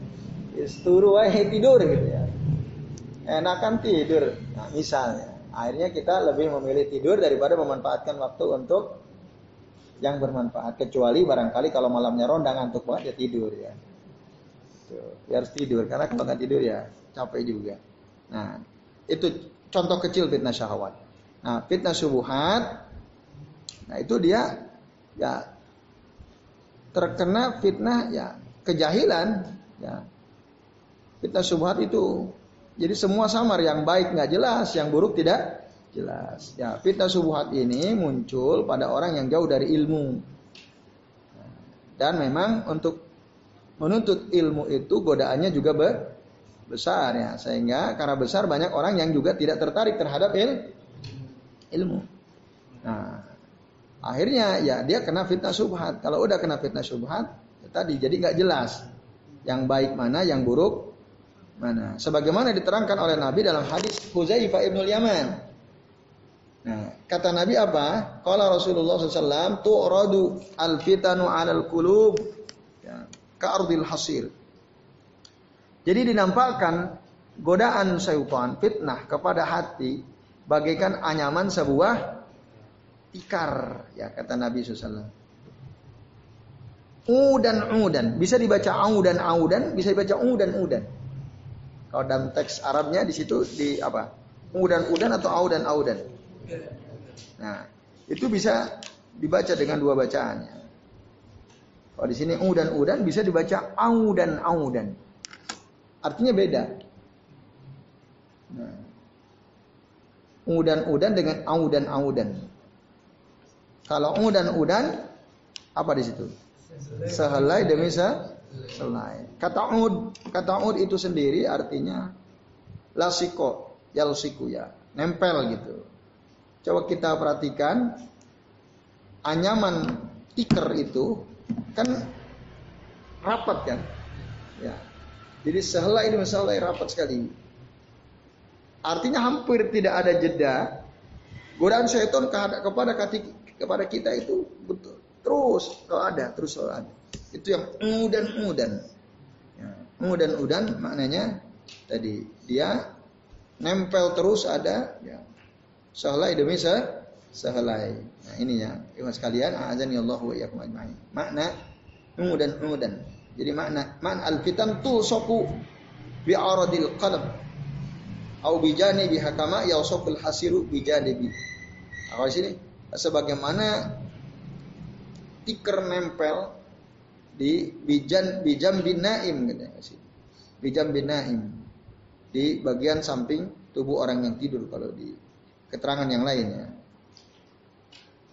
isturu wae tidur gitu ya. Enakan tidur. Nah, misalnya, akhirnya kita lebih memilih tidur daripada memanfaatkan waktu untuk yang bermanfaat kecuali barangkali kalau malamnya ronda ngantuk banget ya tidur ya. Tuh, ya harus tidur karena kalau nggak tidur ya capek juga. Nah, itu contoh kecil fitnah syahwat. Nah, fitnah subuhat nah itu dia ya terkena fitnah ya kejahilan ya. Fitnah syubhat itu jadi semua samar yang baik nggak jelas yang buruk tidak jelas. Ya fitnah syubhat ini muncul pada orang yang jauh dari ilmu. Dan memang untuk menuntut ilmu itu godaannya juga besar ya sehingga karena besar banyak orang yang juga tidak tertarik terhadap il, ilmu nah Akhirnya ya dia kena fitnah subhat. Kalau udah kena fitnah subhat, ya tadi jadi nggak jelas yang baik mana, yang buruk mana. Sebagaimana diterangkan oleh Nabi dalam hadis Huzaifah ibnul Yaman. Nah, kata Nabi apa? Kalau Rasulullah SAW tu'radu al-fitanu 'alal qulub ya, ka'ardil hasir. Jadi dinampakkan godaan syaitan, fitnah kepada hati bagaikan anyaman sebuah tikar ya kata Nabi SAW. Udan udan bisa dibaca audan audan bisa dibaca udan udan. Kalau dalam teks Arabnya di situ di apa? Udan udan atau audan audan. Nah itu bisa dibaca dengan dua bacaannya. Kalau di sini udan udan bisa dibaca audan audan. Artinya beda. Nah, udan udan dengan audan audan. Kalau udan udan apa di situ? Sehelai demi sehelai. Kata ud, kata ud itu sendiri artinya lasiko, yalsiku ya, nempel gitu. Coba kita perhatikan anyaman tikar itu kan rapat kan? Ya. Jadi sehelai demi sehelai rapat sekali. Artinya hampir tidak ada jeda. Godaan syaitan kepada kepada kita itu betul terus. Kalau ada terus kalau ada. Itu yang ya, mudan udan maknanya tadi. Dia nempel terus ada ya sehelai demi se sehelai. Nah ini ya. Ikhwan sekalian azani Allah wa iyyakum ajma'in. Makna mudan jadi makna man al fitan tu soku bi aradil qalb. Au bi janibi hakama yawsaful hasiru bi janibi nah, di sini sebagaimana tikar nempel di bijan bijam binaim gitu bijam binaim di bagian samping tubuh orang yang tidur kalau di keterangan yang lainnya.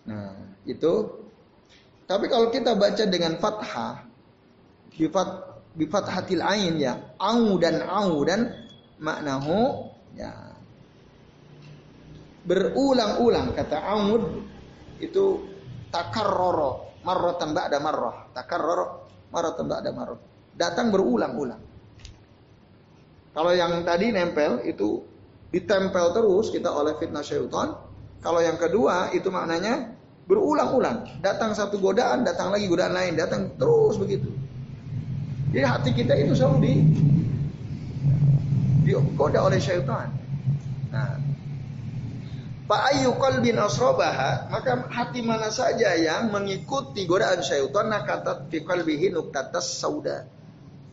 Nah, itu. Tapi kalau kita baca dengan fathah bifat bifathatil ain ya, au dan au dan maknahu ya. Berulang-ulang kata Amud itu takarroro marratan ba'da marrah. Takarroro marratan ba'da marrah. Datang berulang-ulang. Kalau yang tadi nempel itu ditempel terus kita oleh fitnah syaitan. Kalau yang kedua itu maknanya berulang-ulang. Datang satu godaan datang lagi godaan lain. Datang terus begitu jadi hati kita itu selalu di digoda oleh syaitan. Nah Fa'ayu qalbin asrobaha maka hati mana saja yang mengikuti godaan syaitan nakatat fi qalbihi nuktatas sauda.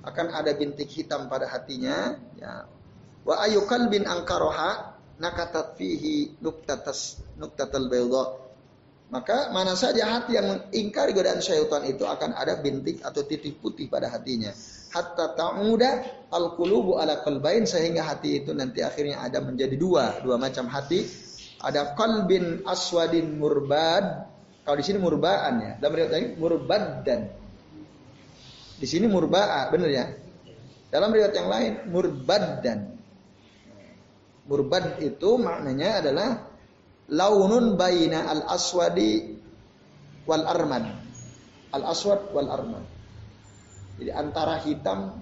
Akan ada bintik hitam pada hatinya ya. Wa ayu qalbin angkaroha nakatat fihi nuktatas nuktatal bayda maka mana saja hati yang mengingkari godaan syaitan itu akan ada bintik atau titik putih pada hatinya hatta ta'uda al-qulubu ala qalbain sehingga hati itu nanti akhirnya ada menjadi dua dua macam hati ada kalbin aswadin murbad. Kalau di sini murbaan ya. Dalam riwayat tadi murbad dan di sini murbaa, benar ya? Dalam riwayat yang lain murbad dan murbad itu maknanya adalah launun baina al aswadi wal armad. Al aswad wal armad. Jadi antara hitam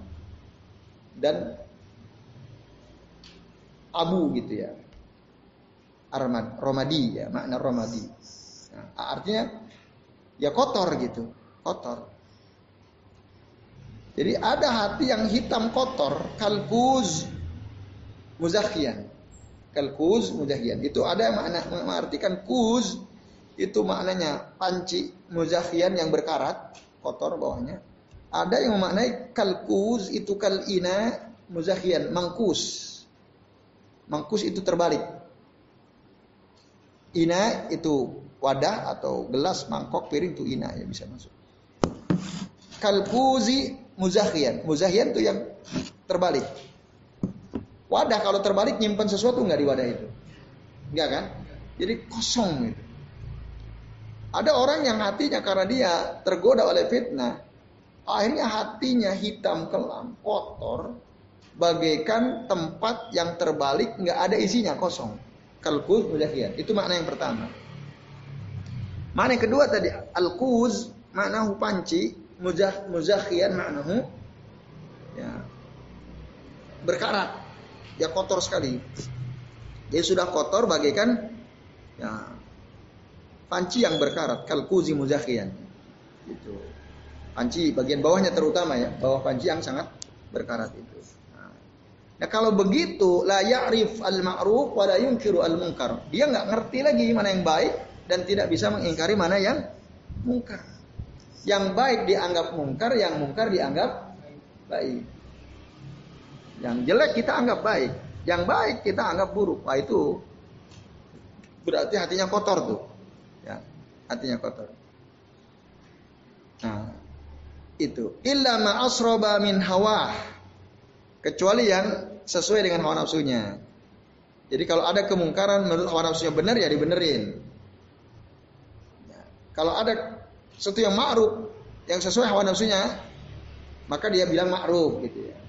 dan abu gitu ya armad, romadi ya, makna romadi. Nah, artinya ya kotor gitu, kotor. Jadi ada hati yang hitam kotor, kalkuz muzakhian. Kalkuz muzakhian. Itu ada makna mengartikan kuz itu maknanya panci muzakhian yang berkarat, kotor bawahnya. Ada yang memaknai kalkuz itu kalina muzakhian, mangkus. Mangkus itu terbalik. Ina itu wadah atau gelas, mangkok, piring itu ina yang bisa masuk. Kalkuzi muzakhian. Muzakhian itu yang terbalik. Wadah kalau terbalik nyimpan sesuatu nggak di wadah itu? Enggak kan? Jadi kosong gitu. Ada orang yang hatinya karena dia tergoda oleh fitnah, akhirnya hatinya hitam kelam, kotor, bagaikan tempat yang terbalik nggak ada isinya kosong. Kalkuz muzakhian. Itu makna yang pertama. Makna yang kedua tadi al-kuz makna panci muzah muzakhian maknahu ya berkarat ya kotor sekali. Dia sudah kotor bagaikan ya panci yang berkarat kalkuzi muzakhian itu. Panci bagian bawahnya terutama ya bawah panci yang sangat berkarat itu. Nah, kalau begitu la ya'rif al ma'ruf wa la yunkiru al munkar dia nggak ngerti lagi mana yang baik dan tidak bisa mengingkari mana yang mungkar yang baik dianggap mungkar, yang mungkar dianggap baik. Yang jelek kita anggap baik, yang baik kita anggap buruk. Wah itu berarti hatinya kotor tuh. Ya, hatinya kotor. Nah, itu illa ma asroba min hawa kecuali yang sesuai dengan hawa nafsunya. Jadi kalau ada kemungkaran menurut hawa nafsunya benar ya dibenerin. Ya. Kalau ada sesuatu yang ma'ruf yang sesuai hawa nafsunya maka dia bilang ma'ruf gitu ya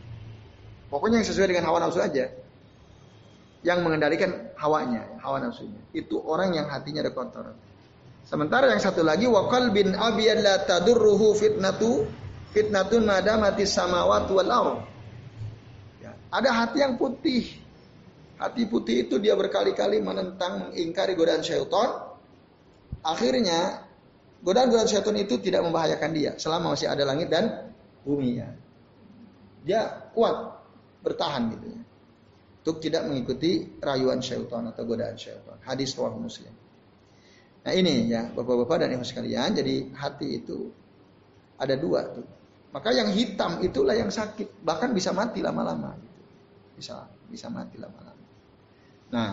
pokoknya yang sesuai dengan hawa nafsu aja. Yang mengendalikan hawanya hawa nafsunya. Itu orang yang hatinya ada kotor. Sementara yang satu lagi wakal bin abiyad la tadurruhu fitnatu fitnatun madamati samawat wal ya, ada hati yang putih. Hati putih itu dia berkali-kali menentang mengingkari godaan syaitan. Akhirnya Godaan-godaan syaitan itu tidak membahayakan dia selama masih ada langit dan bumi ya. Dia kuat bertahan gitu ya. Untuk tidak mengikuti rayuan syaitan atau godaan syaitan. Hadis riwayat Muslim. Nah ini ya Bapak-bapak dan Ibu sekalian, jadi hati itu ada dua tuh. Maka yang hitam itulah yang sakit, bahkan bisa mati lama-lama gitu. Bisa bisa mati lama-lama. Nah,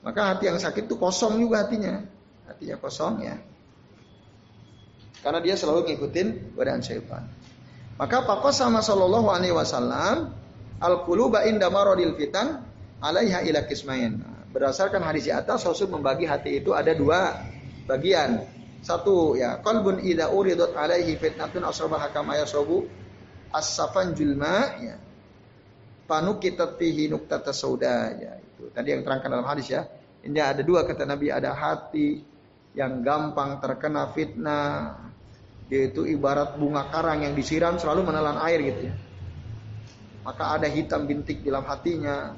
maka hati yang sakit itu kosong juga hatinya. Hatinya kosong ya. Karena dia selalu ngikutin godaan syaitan. Maka Pak sama Shallallahu Alaihi Wasallam al quluba inda marodil fitan alaiha ila kismain. Berdasarkan hadis di atas Rasul membagi hati itu ada dua bagian. Satu ya qalbun idza uridat alaihi fitnatun asrabaha kama yasabu as-safan julma ya. Panukitat fihi nuktata sauda ya itu. Tadi yang terangkan dalam hadis ya. Ini ada dua kata Nabi ada hati yang gampang terkena fitnah yaitu ibarat bunga karang yang disiram selalu menelan air gitu ya. Maka ada hitam bintik dalam hatinya.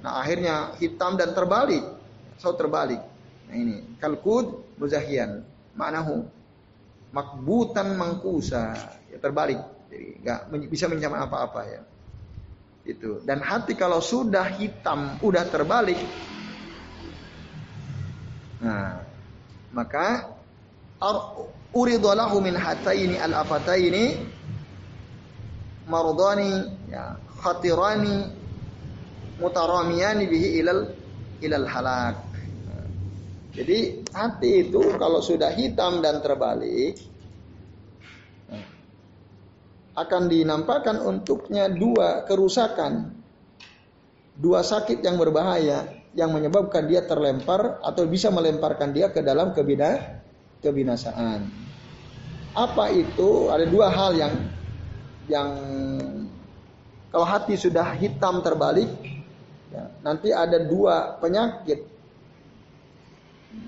Nah akhirnya hitam dan terbalik. So terbalik. Nah ini kalkud muzahian. Ma'nahu makbutan mangkusa. Ya terbalik. Jadi nggak bisa mencapai apa-apa ya. Itu. Dan hati kalau sudah hitam, udah terbalik. Nah, maka uridalahu min hataini al-afataini mardani ya khatirani mutaramiyani bihi ilal ilal halak. Jadi hati itu kalau sudah hitam dan terbalik akan dinampakkan untuknya dua kerusakan, dua sakit yang berbahaya yang menyebabkan dia terlempar atau bisa melemparkan dia ke dalam kebina kebinasaan. Apa itu? Ada dua hal yang yang kalau hati sudah hitam terbalik, ya, nanti ada dua penyakit,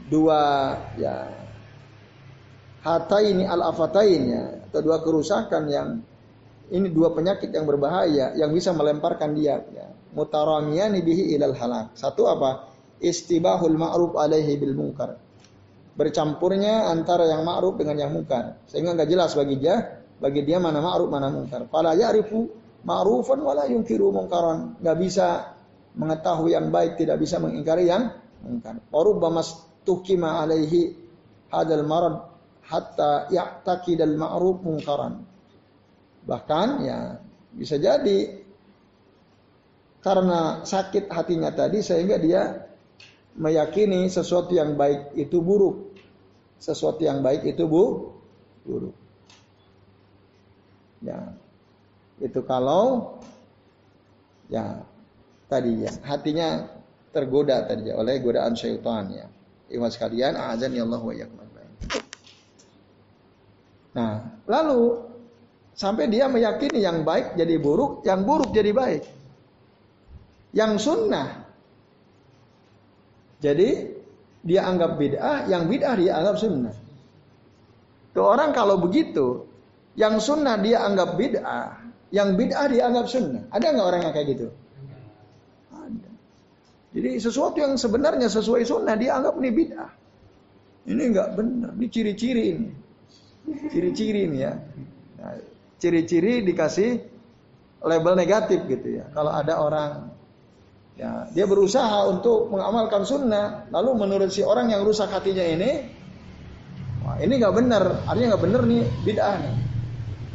dua ya hata ini al afatain ya, atau dua kerusakan yang ini dua penyakit yang berbahaya yang bisa melemparkan dia ya. Mutaramiyani bihi ilal halak. Satu apa? Istibahul ma'ruf alaihi bil munkar bercampurnya antara yang ma'ruf dengan yang mungkar sehingga nggak jelas bagi dia bagi dia mana ma'ruf mana mungkar. Fala ya'rifu ma'rufan wala yunkiru mungkaran. Enggak bisa mengetahui yang baik, tidak bisa mengingkari yang mungkar. Warubamas tukima alaihi hadal marad hatta ya'taqidal ma'ruf mungkaran. Bahkan ya bisa jadi karena sakit hatinya tadi sehingga dia meyakini sesuatu yang baik itu buruk. Sesuatu yang baik itu bu, buruk. Ya. Itu kalau ya tadi ya hatinya tergoda tadi ya, oleh godaan syaitan ya. Iwan sekalian, azan ya Allah wa Nah, lalu sampai dia meyakini yang baik jadi buruk, yang buruk jadi baik. Yang sunnah jadi dia anggap bid'ah, yang bid'ah dia anggap sunnah. Tuh orang kalau begitu, yang sunnah dia anggap bid'ah, yang bid'ah dia anggap sunnah. Ada nggak orang yang kayak gitu? Ada. Jadi sesuatu yang sebenarnya sesuai sunnah dia anggap ini bid'ah. Ini nggak benar, ini ciri-ciri ini. Ciri-ciri ini ya. Nah, ciri-ciri dikasih label negatif gitu ya. Kalau ada orang ya dia berusaha untuk mengamalkan sunnah, lalu menurut si orang yang rusak hatinya ini, wah ini nggak benar, artinya nggak benar nih bid'ah nih.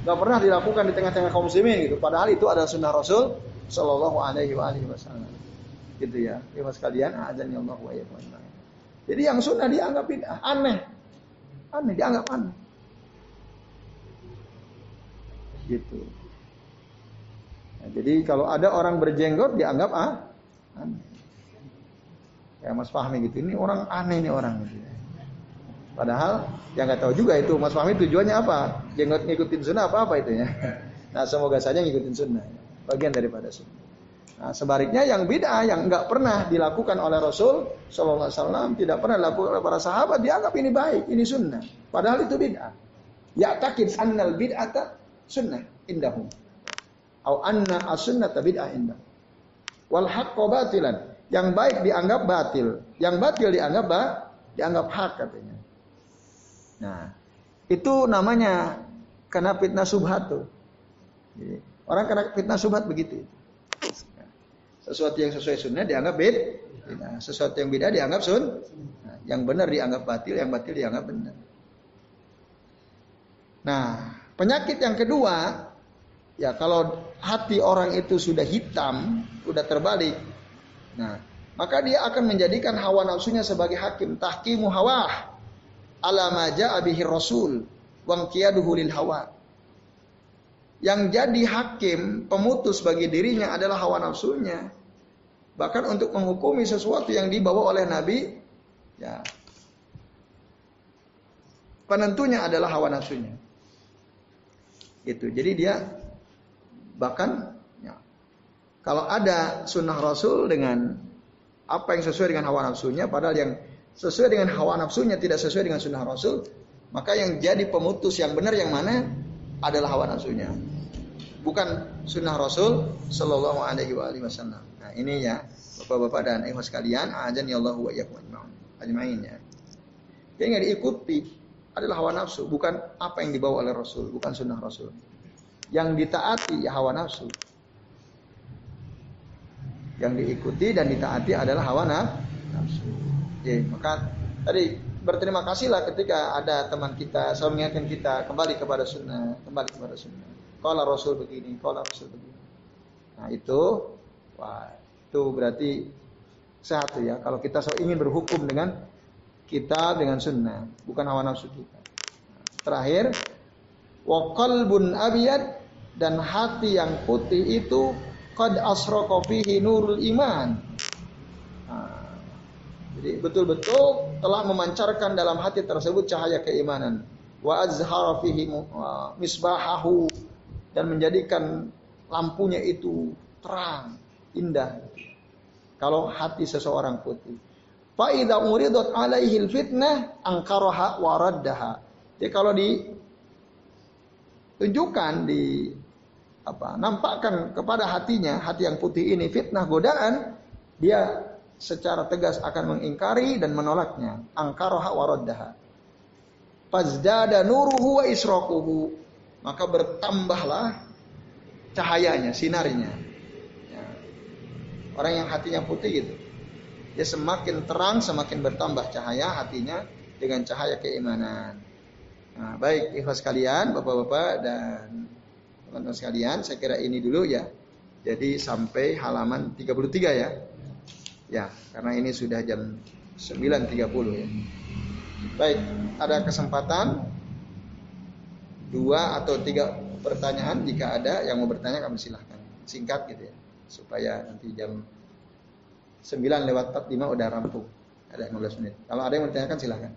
Nggak pernah dilakukan di tengah-tengah kaum muslimin gitu. Padahal itu adalah sunnah Rasul Shallallahu Alaihi Wasallam. Gitu ya, ibu sekalian, azan ya Allah wa Jadi yang sunnah dianggap bid'ah, aneh, aneh dianggap aneh gitu. Nah, jadi kalau ada orang berjenggot dianggap ah aneh. Kayak Mas Fahmi gitu, ini orang aneh ini orang gitu. Padahal yang nggak tahu juga itu Mas Fahmi tujuannya apa? Jenggot ngikutin sunnah apa apa itu ya. Nah semoga saja ngikutin sunnah, bagian daripada sunnah. Nah, sebaliknya yang bid'ah yang nggak pernah dilakukan oleh Rasul Shallallahu Alaihi Wasallam, tidak pernah dilakukan oleh para sahabat, dianggap ini baik, ini sunnah. Padahal itu bid'ah. Ya takid annal bid'ata sunnah indahum. Au anna as-sunnata bid'ah indah. Wal haqqo batilan. Yang baik dianggap batil, yang batil dianggap ba, dianggap hak katanya. Nah, itu namanya kena fitnah subhat tuh. Jadi, orang kena fitnah subhat begitu. Sesuatu yang sesuai sunnah dianggap bid, nah, sesuatu yang beda dianggap sun, nah, yang benar dianggap batil, yang batil dianggap benar. Nah, Penyakit yang kedua, ya kalau hati orang itu sudah hitam, sudah terbalik, nah maka dia akan menjadikan hawa nafsunya sebagai hakim. Tahkimu hawa ala maja abihi rasul wang lil hawa. Yang jadi hakim, pemutus bagi dirinya adalah hawa nafsunya. Bahkan untuk menghukumi sesuatu yang dibawa oleh Nabi, ya penentunya adalah hawa nafsunya. Gitu. Jadi dia bahkan ya, kalau ada sunnah Rasul dengan apa yang sesuai dengan hawa nafsunya, padahal yang sesuai dengan hawa nafsunya tidak sesuai dengan sunnah Rasul, maka yang jadi pemutus yang benar yang mana adalah hawa nafsunya, bukan sunnah Rasul Shallallahu Alaihi Wasallam. Nah ini ya bapak-bapak dan ibu sekalian, ajan ya Allah wa ajmain ya. Nggak diikuti adalah hawa nafsu, bukan apa yang dibawa oleh Rasul, bukan sunnah Rasul. Yang ditaati ya hawa nafsu. Yang diikuti dan ditaati adalah hawa nafsu. Oke, maka tadi berterima kasihlah ketika ada teman kita selalu mengingatkan kita kembali kepada sunnah, kembali kepada sunnah. Kalau Rasul begini, kalau Rasul begini. Nah itu, wah itu berarti sehat ya. Kalau kita ingin berhukum dengan kita dengan sunnah, bukan hawa nafsu kita. Terakhir, wa qalbun abiyad dan hati yang putih itu qad asraqa fihi nurul iman. Jadi betul-betul telah memancarkan dalam hati tersebut cahaya keimanan. Wa azhara fihi misbahahu dan menjadikan lampunya itu terang, indah. Kalau hati seseorang putih. Fa idza uridat alaihi fitnah angkaraha wa raddaha. Jadi kalau ditunjukkan di apa nampakkan kepada hatinya hati yang putih ini fitnah godaan dia secara tegas akan mengingkari dan menolaknya angkaraha wa raddaha fazdada nuruhu wa israquhu maka bertambahlah cahayanya, sinarnya. Ya. Orang yang hatinya putih gitu. Dia semakin terang, semakin bertambah cahaya hatinya dengan cahaya keimanan. Nah, baik ikhlas kalian, bapak-bapak dan teman-teman sekalian, saya kira ini dulu ya. Jadi sampai halaman 33 ya. Ya, karena ini sudah jam 9.30 ya. Baik, ada kesempatan? Dua atau tiga pertanyaan jika ada yang mau bertanya kami silahkan. Singkat gitu ya supaya nanti jam 9 lewat 45 udah rampung. Ada 15 menit. Kalau ada yang mau bertanyakan silahkan.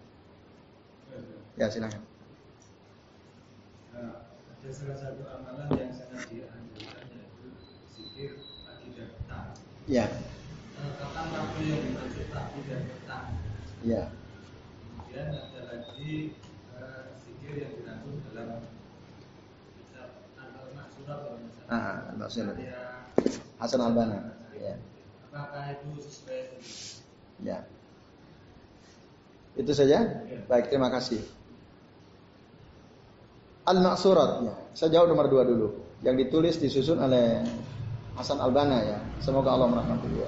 Ya silahkan. Nah, ada salah satu amalan yang sangat dianjurkan yaitu zikir pagi dan petang. Ya waktu yang dimaksud dan petang ya kemudian ada lagi uh, zikir yang dirangkum dalam Ah, maksudnya Hasan Albana. Ya. Apakah itu sesuai? Ya. Itu saja. Baik, terima kasih. Al-Maksurat ya. Saya jawab nomor dua dulu. Yang ditulis disusun oleh Hasan Albana ya. Semoga Allah merahmati dia.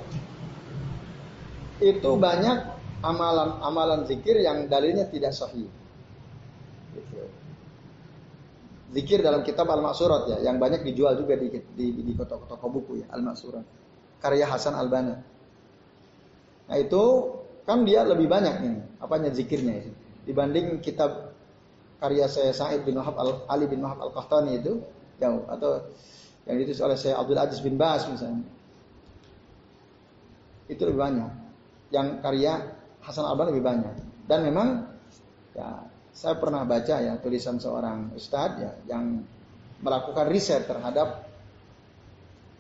Itu banyak amalan-amalan zikir yang dalilnya tidak sahih. Gitu zikir dalam kitab Al-Maksurat ya, yang banyak dijual juga di di, di toko-toko buku ya, Al-Maksurat. Karya Hasan Albana. Nah, itu kan dia lebih banyak ini, apanya zikirnya itu. Dibanding kitab karya saya Said bin Wahab Al Ali bin Wahab Al-Qahtani itu yang atau yang ditulis oleh saya Abdul Aziz bin Bas misalnya. Itu lebih banyak. Yang karya Hasan Albana lebih banyak. Dan memang ya saya pernah baca ya tulisan seorang ustadz ya yang melakukan riset terhadap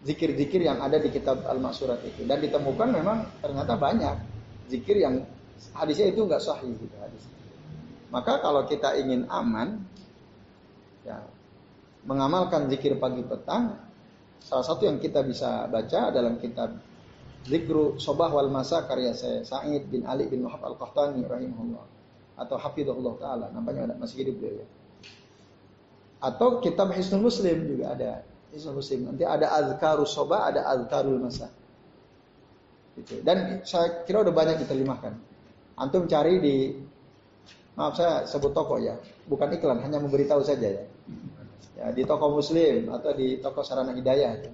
zikir-zikir yang ada di kitab Al-Maksurat itu dan ditemukan memang ternyata banyak zikir yang hadisnya itu nggak sahih gitu hadis. Maka kalau kita ingin aman ya mengamalkan zikir pagi petang salah satu yang kita bisa baca dalam kitab Zikru Sobah wal Masa karya saya Sa'id bin Ali bin Wahab Al-Qahtani rahimahullah atau hafizahullah taala nampaknya masih hidup dia ya. Atau kitab Hisnul Muslim juga ada. Hisnul Muslim. Nanti ada azkarus soba, ada azkarul masa. Gitu. Dan saya kira udah banyak diterjemahkan. Antum cari di maaf saya sebut toko ya, bukan iklan, hanya memberitahu saja ya. Ya di toko Muslim atau di toko Sarana Hidayah ya.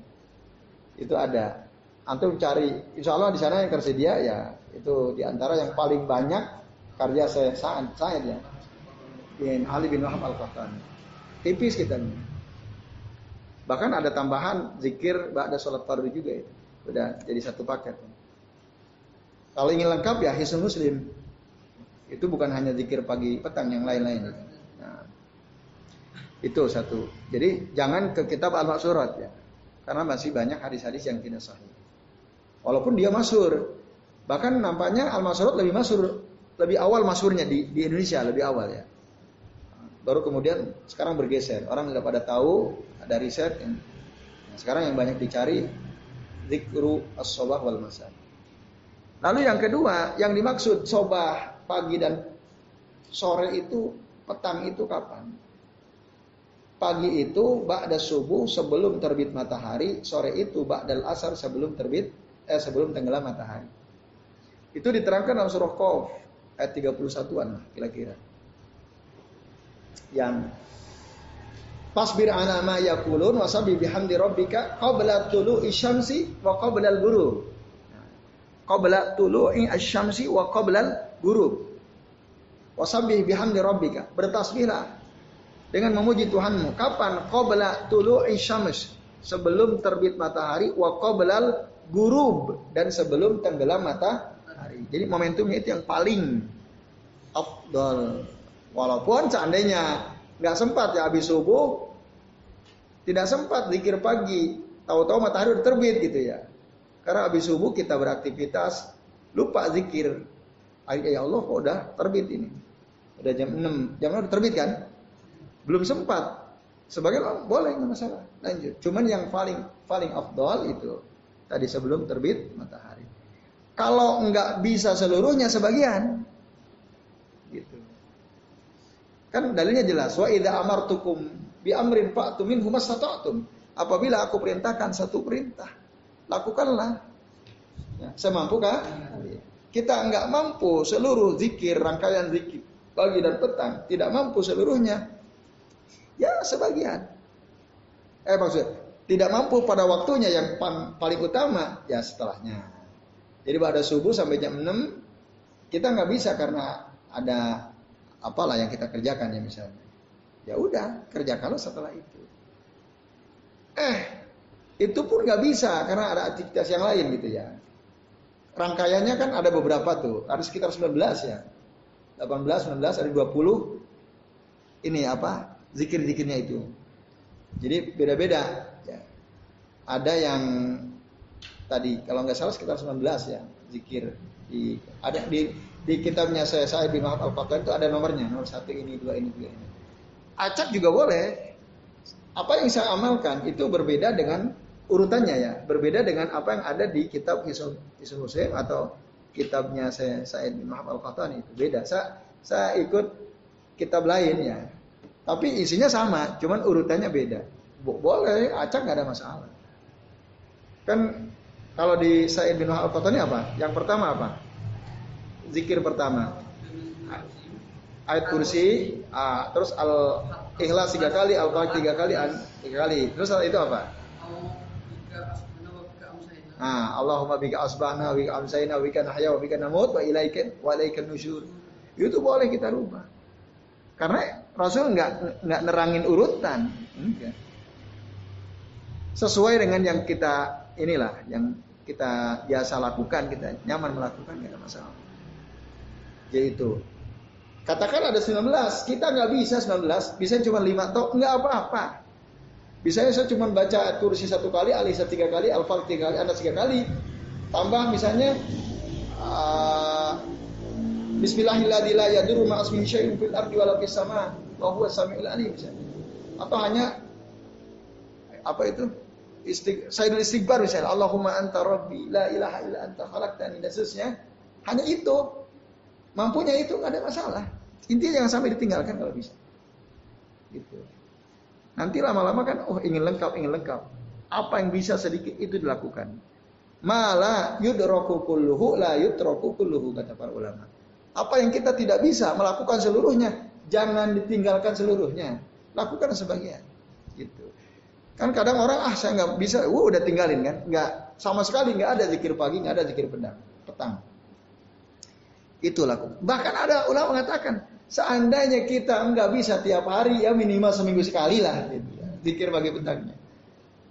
itu ada. Antum cari, insya Allah di sana yang tersedia ya itu di antara yang paling banyak karya saya Sa'ad Sa'ad ya bin Ali bin Wahab Al-Qahtani tipis kita nih bahkan ada tambahan zikir ba'da sholat fardu juga itu. Udah jadi satu paket. Kalau ingin lengkap ya Hisnul Muslim. Itu bukan hanya zikir pagi petang yang lain-lain. Nah, itu satu. Jadi jangan ke kitab Al-Maksurat ya. Karena masih banyak hadis-hadis yang tidak sahih walaupun dia masur bahkan nampaknya Al-Maksurat lebih masur lebih awal masurnya di, di Indonesia lebih awal ya. Baru kemudian sekarang bergeser. Orang nggak pada tahu ada riset. Ya. Nah, sekarang yang banyak dicari zikru as-sobah wal masa. Lalu yang kedua, yang dimaksud sobah pagi dan sore itu petang itu kapan? Pagi itu ba'da subuh sebelum terbit matahari, sore itu ba'dal asar sebelum terbit eh sebelum tenggelam matahari. Itu diterangkan dalam surah Qaf ayat 31-an kira-kira. Yang Fasbir ana ma yakulun wasabi bihamdi rabbika qabla tulu'i syamsi wa qabla al-ghurub. Qabla tulu'i asy-syamsi wa qabla al-ghurub. Wasabi bihamdi rabbika. Bertasbihlah dengan memuji Tuhanmu. Kapan? Qabla tulu'i syams. Sebelum terbit matahari wa qabla al-ghurub dan sebelum tenggelam matahari hari. Jadi momentumnya itu yang paling afdol. Walaupun seandainya nggak sempat ya habis subuh, tidak sempat zikir pagi, tahu-tahu matahari udah terbit gitu ya. Karena habis subuh kita beraktivitas, lupa zikir. Ya Allah kok udah terbit ini. Udah jam 6, jam 6 udah terbit kan? Belum sempat. Sebagai boleh nggak masalah. Lanjut. Cuman yang paling paling afdol itu tadi sebelum terbit matahari. Kalau nggak bisa seluruhnya sebagian. Gitu. Kan dalilnya jelas. Wa idza amartukum bi amrin fa'tu minhu mastata'tum. Apabila aku perintahkan satu perintah, lakukanlah. Ya, semampu kah? Kita enggak mampu seluruh zikir, rangkaian zikir pagi dan petang, tidak mampu seluruhnya. Ya, sebagian. Eh maksud, tidak mampu pada waktunya yang paling utama, ya setelahnya. Jadi pada subuh sampai jam 6 kita nggak bisa karena ada apalah yang kita kerjakan ya misalnya. Ya udah, kerjakanlah setelah itu. Eh, itu pun nggak bisa karena ada aktivitas yang lain gitu ya. Rangkaiannya kan ada beberapa tuh, ada sekitar 19 ya. 18, 19, ada 20. Ini apa? Zikir-zikirnya itu. Jadi beda-beda. Ada yang tadi kalau nggak salah sekitar 19 ya zikir di ada di di kitabnya saya saya di Muhammad Al itu ada nomornya nomor satu ini dua ini dua ini. Acak juga boleh. Apa yang saya amalkan itu berbeda dengan urutannya ya, berbeda dengan apa yang ada di kitab Hisnul Muslim atau kitabnya saya Said bin Muhammad Al itu beda. Saya saya ikut kitab lain ya. Tapi isinya sama, cuman urutannya beda. Boleh, acak nggak ada masalah. Kan kalau di Said bin Muhammad Al apa? Yang pertama apa? Zikir pertama. Ayat kursi, ah, terus al ikhlas tiga kali, al tiga kali, tiga kali. Terus itu apa? Ah, Allahumma bika asbahna wa bika amsayna wa bika nahya wa bika namut wa ilaika wa nusyur. Itu boleh kita rubah. Karena Rasul nggak nggak nerangin urutan, enggak. Sesuai dengan yang kita inilah yang kita biasa lakukan, kita nyaman melakukan nggak ada masalah. Yaitu katakan ada 19, kita nggak bisa 19, bisa cuma 5 toh nggak apa-apa. Misalnya saya cuma baca kursi satu kali, alisa tiga kali, alfa tiga kali, anas tiga kali. Tambah misalnya uh, Bismillahirrahmanirrahim alim misalnya. Atau hanya apa itu? Istig, Sayyidul istighbar misalnya Allahumma anta rabbi la ilaha illa anta khalaqtani dan seterusnya. Hanya itu. Mampunya itu nggak ada masalah. Intinya jangan sampai ditinggalkan kalau bisa. Gitu. Nanti lama-lama kan, oh ingin lengkap, ingin lengkap. Apa yang bisa sedikit itu dilakukan. Mala yudroku kulluhu la yudroku kulluhu kata para ulama. Apa yang kita tidak bisa melakukan seluruhnya, jangan ditinggalkan seluruhnya. Lakukan sebagian. Kan kadang orang ah saya nggak bisa, uh, udah tinggalin kan? Nggak sama sekali nggak ada zikir pagi, nggak ada zikir petang. Petang. Itu lakukan. Bahkan ada ulama mengatakan Seandainya kita nggak bisa tiap hari ya minimal seminggu sekali lah gitu ya. Zikir bagi petangnya.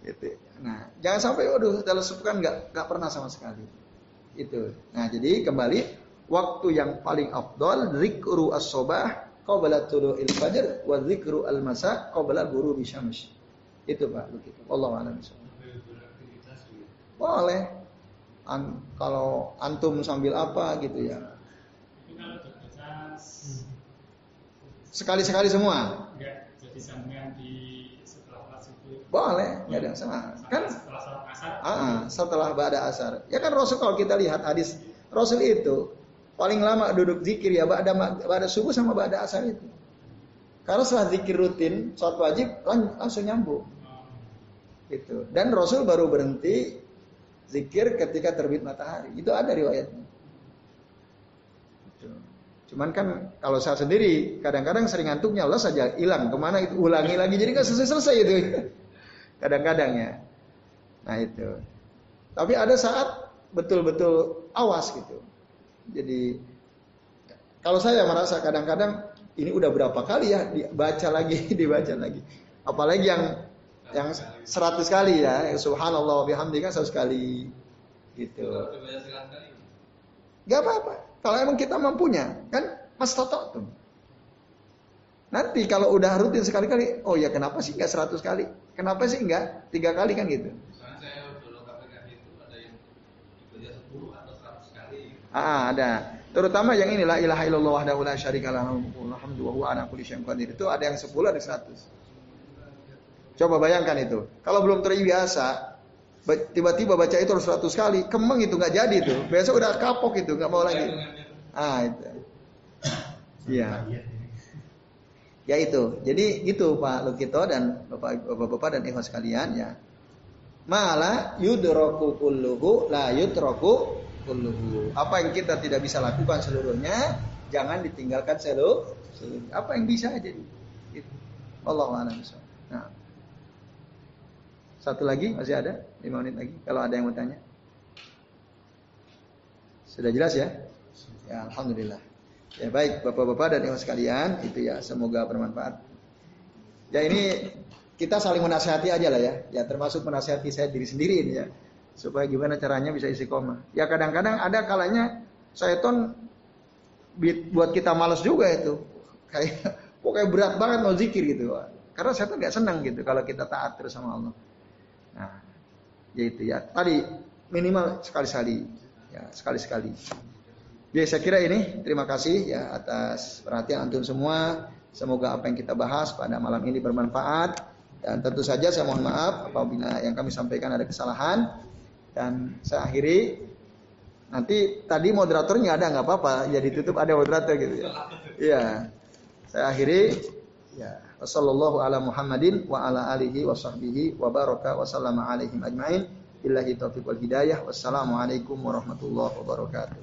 Gitu. Nah, jangan sampai waduh dalam sepekan nggak nggak pernah sama sekali. Itu. Nah, jadi kembali waktu yang paling afdal zikru as-sobah qabla tulu'il fajr wa zikru al-masa qabla guru bisyams. Itu Pak begitu. Allah a'lam Boleh. An, kalau antum sambil apa gitu ya. Sekali-sekali semua? Enggak, jadi sambungan di setelah kelas itu. Boleh, enggak ada masalah. Kan setelah asar. Ah, setelah ba'da asar. Ya kan Rasul kalau kita lihat hadis Rasul itu paling lama duduk zikir ya ba'da ba'da subuh sama ba'da asar itu. Karena setelah zikir rutin, sholat wajib langsung nyambung. Gitu. Dan Rasul baru berhenti zikir ketika terbit matahari. Itu ada riwayatnya. Cuman kan kalau saya sendiri kadang-kadang sering ngantuknya Allah saja hilang ke mana itu ulangi lagi jadi nggak selesai-selesai itu kadang-kadang ya. Nah itu. Tapi ada saat betul-betul awas gitu. Jadi kalau saya merasa kadang-kadang ini udah berapa kali ya dibaca lagi dibaca lagi. Apalagi yang yang seratus kali ya, subhanallah bihamdi kan seratus kali gitu. Gak apa-apa. Kalau emang kita mampunya, kan mas toto tuh. Nanti kalau udah rutin sekali-kali, oh ya kenapa sih nggak seratus kali? Kenapa sih nggak tiga kali kan gitu? Ah, ada. Terutama yang inilah ilaha illallah wahdahu la syarika lahu alhamdu wa huwa ala kulli syai'in qadir. Itu ada yang 10 ada 100. Coba bayangkan itu. Kalau belum terbiasa, tiba-tiba baca itu 100 kali, kemeng itu nggak jadi tuh. Biasa udah kapok itu, nggak mau lagi. Ah itu. Iya. Ya itu. Jadi gitu Pak Lukito dan Bapak-bapak dan ikhwan sekalian ya. Mala yudroku kulluhu la yudroku kulluhu. Apa yang kita tidak bisa lakukan seluruhnya, jangan ditinggalkan seluruh. Apa yang bisa aja. Allah Nah. Satu lagi masih ada? lima menit lagi. Kalau ada yang mau tanya. Sudah jelas ya? Ya, alhamdulillah. Ya baik, bapak-bapak dan ibu sekalian, itu ya semoga bermanfaat. Ya ini kita saling menasihati aja lah ya. Ya termasuk menasihati saya diri sendiri ini ya. Supaya gimana caranya bisa isi koma. Ya kadang-kadang ada kalanya syaiton buat kita males juga itu. Kayak pokoknya berat banget mau zikir gitu. Karena saya tuh nggak senang gitu kalau kita taat terus sama Allah. Nah, ya itu ya. Tadi minimal sekali-sekali, ya sekali-sekali. Ya saya kira ini terima kasih ya atas perhatian antum semua. Semoga apa yang kita bahas pada malam ini bermanfaat dan tentu saja saya mohon maaf apabila yang kami sampaikan ada kesalahan dan saya akhiri nanti tadi moderatornya ada nggak apa-apa ya ditutup ada moderator gitu ya. Iya. Saya akhiri ya Wassallallahu ala Muhammadin wa ala alihi wa sahbihi wa baraka wa sallama alaihim ajmain. Billahi taufiq wal hidayah. Wassalamualaikum warahmatullahi wabarakatuh.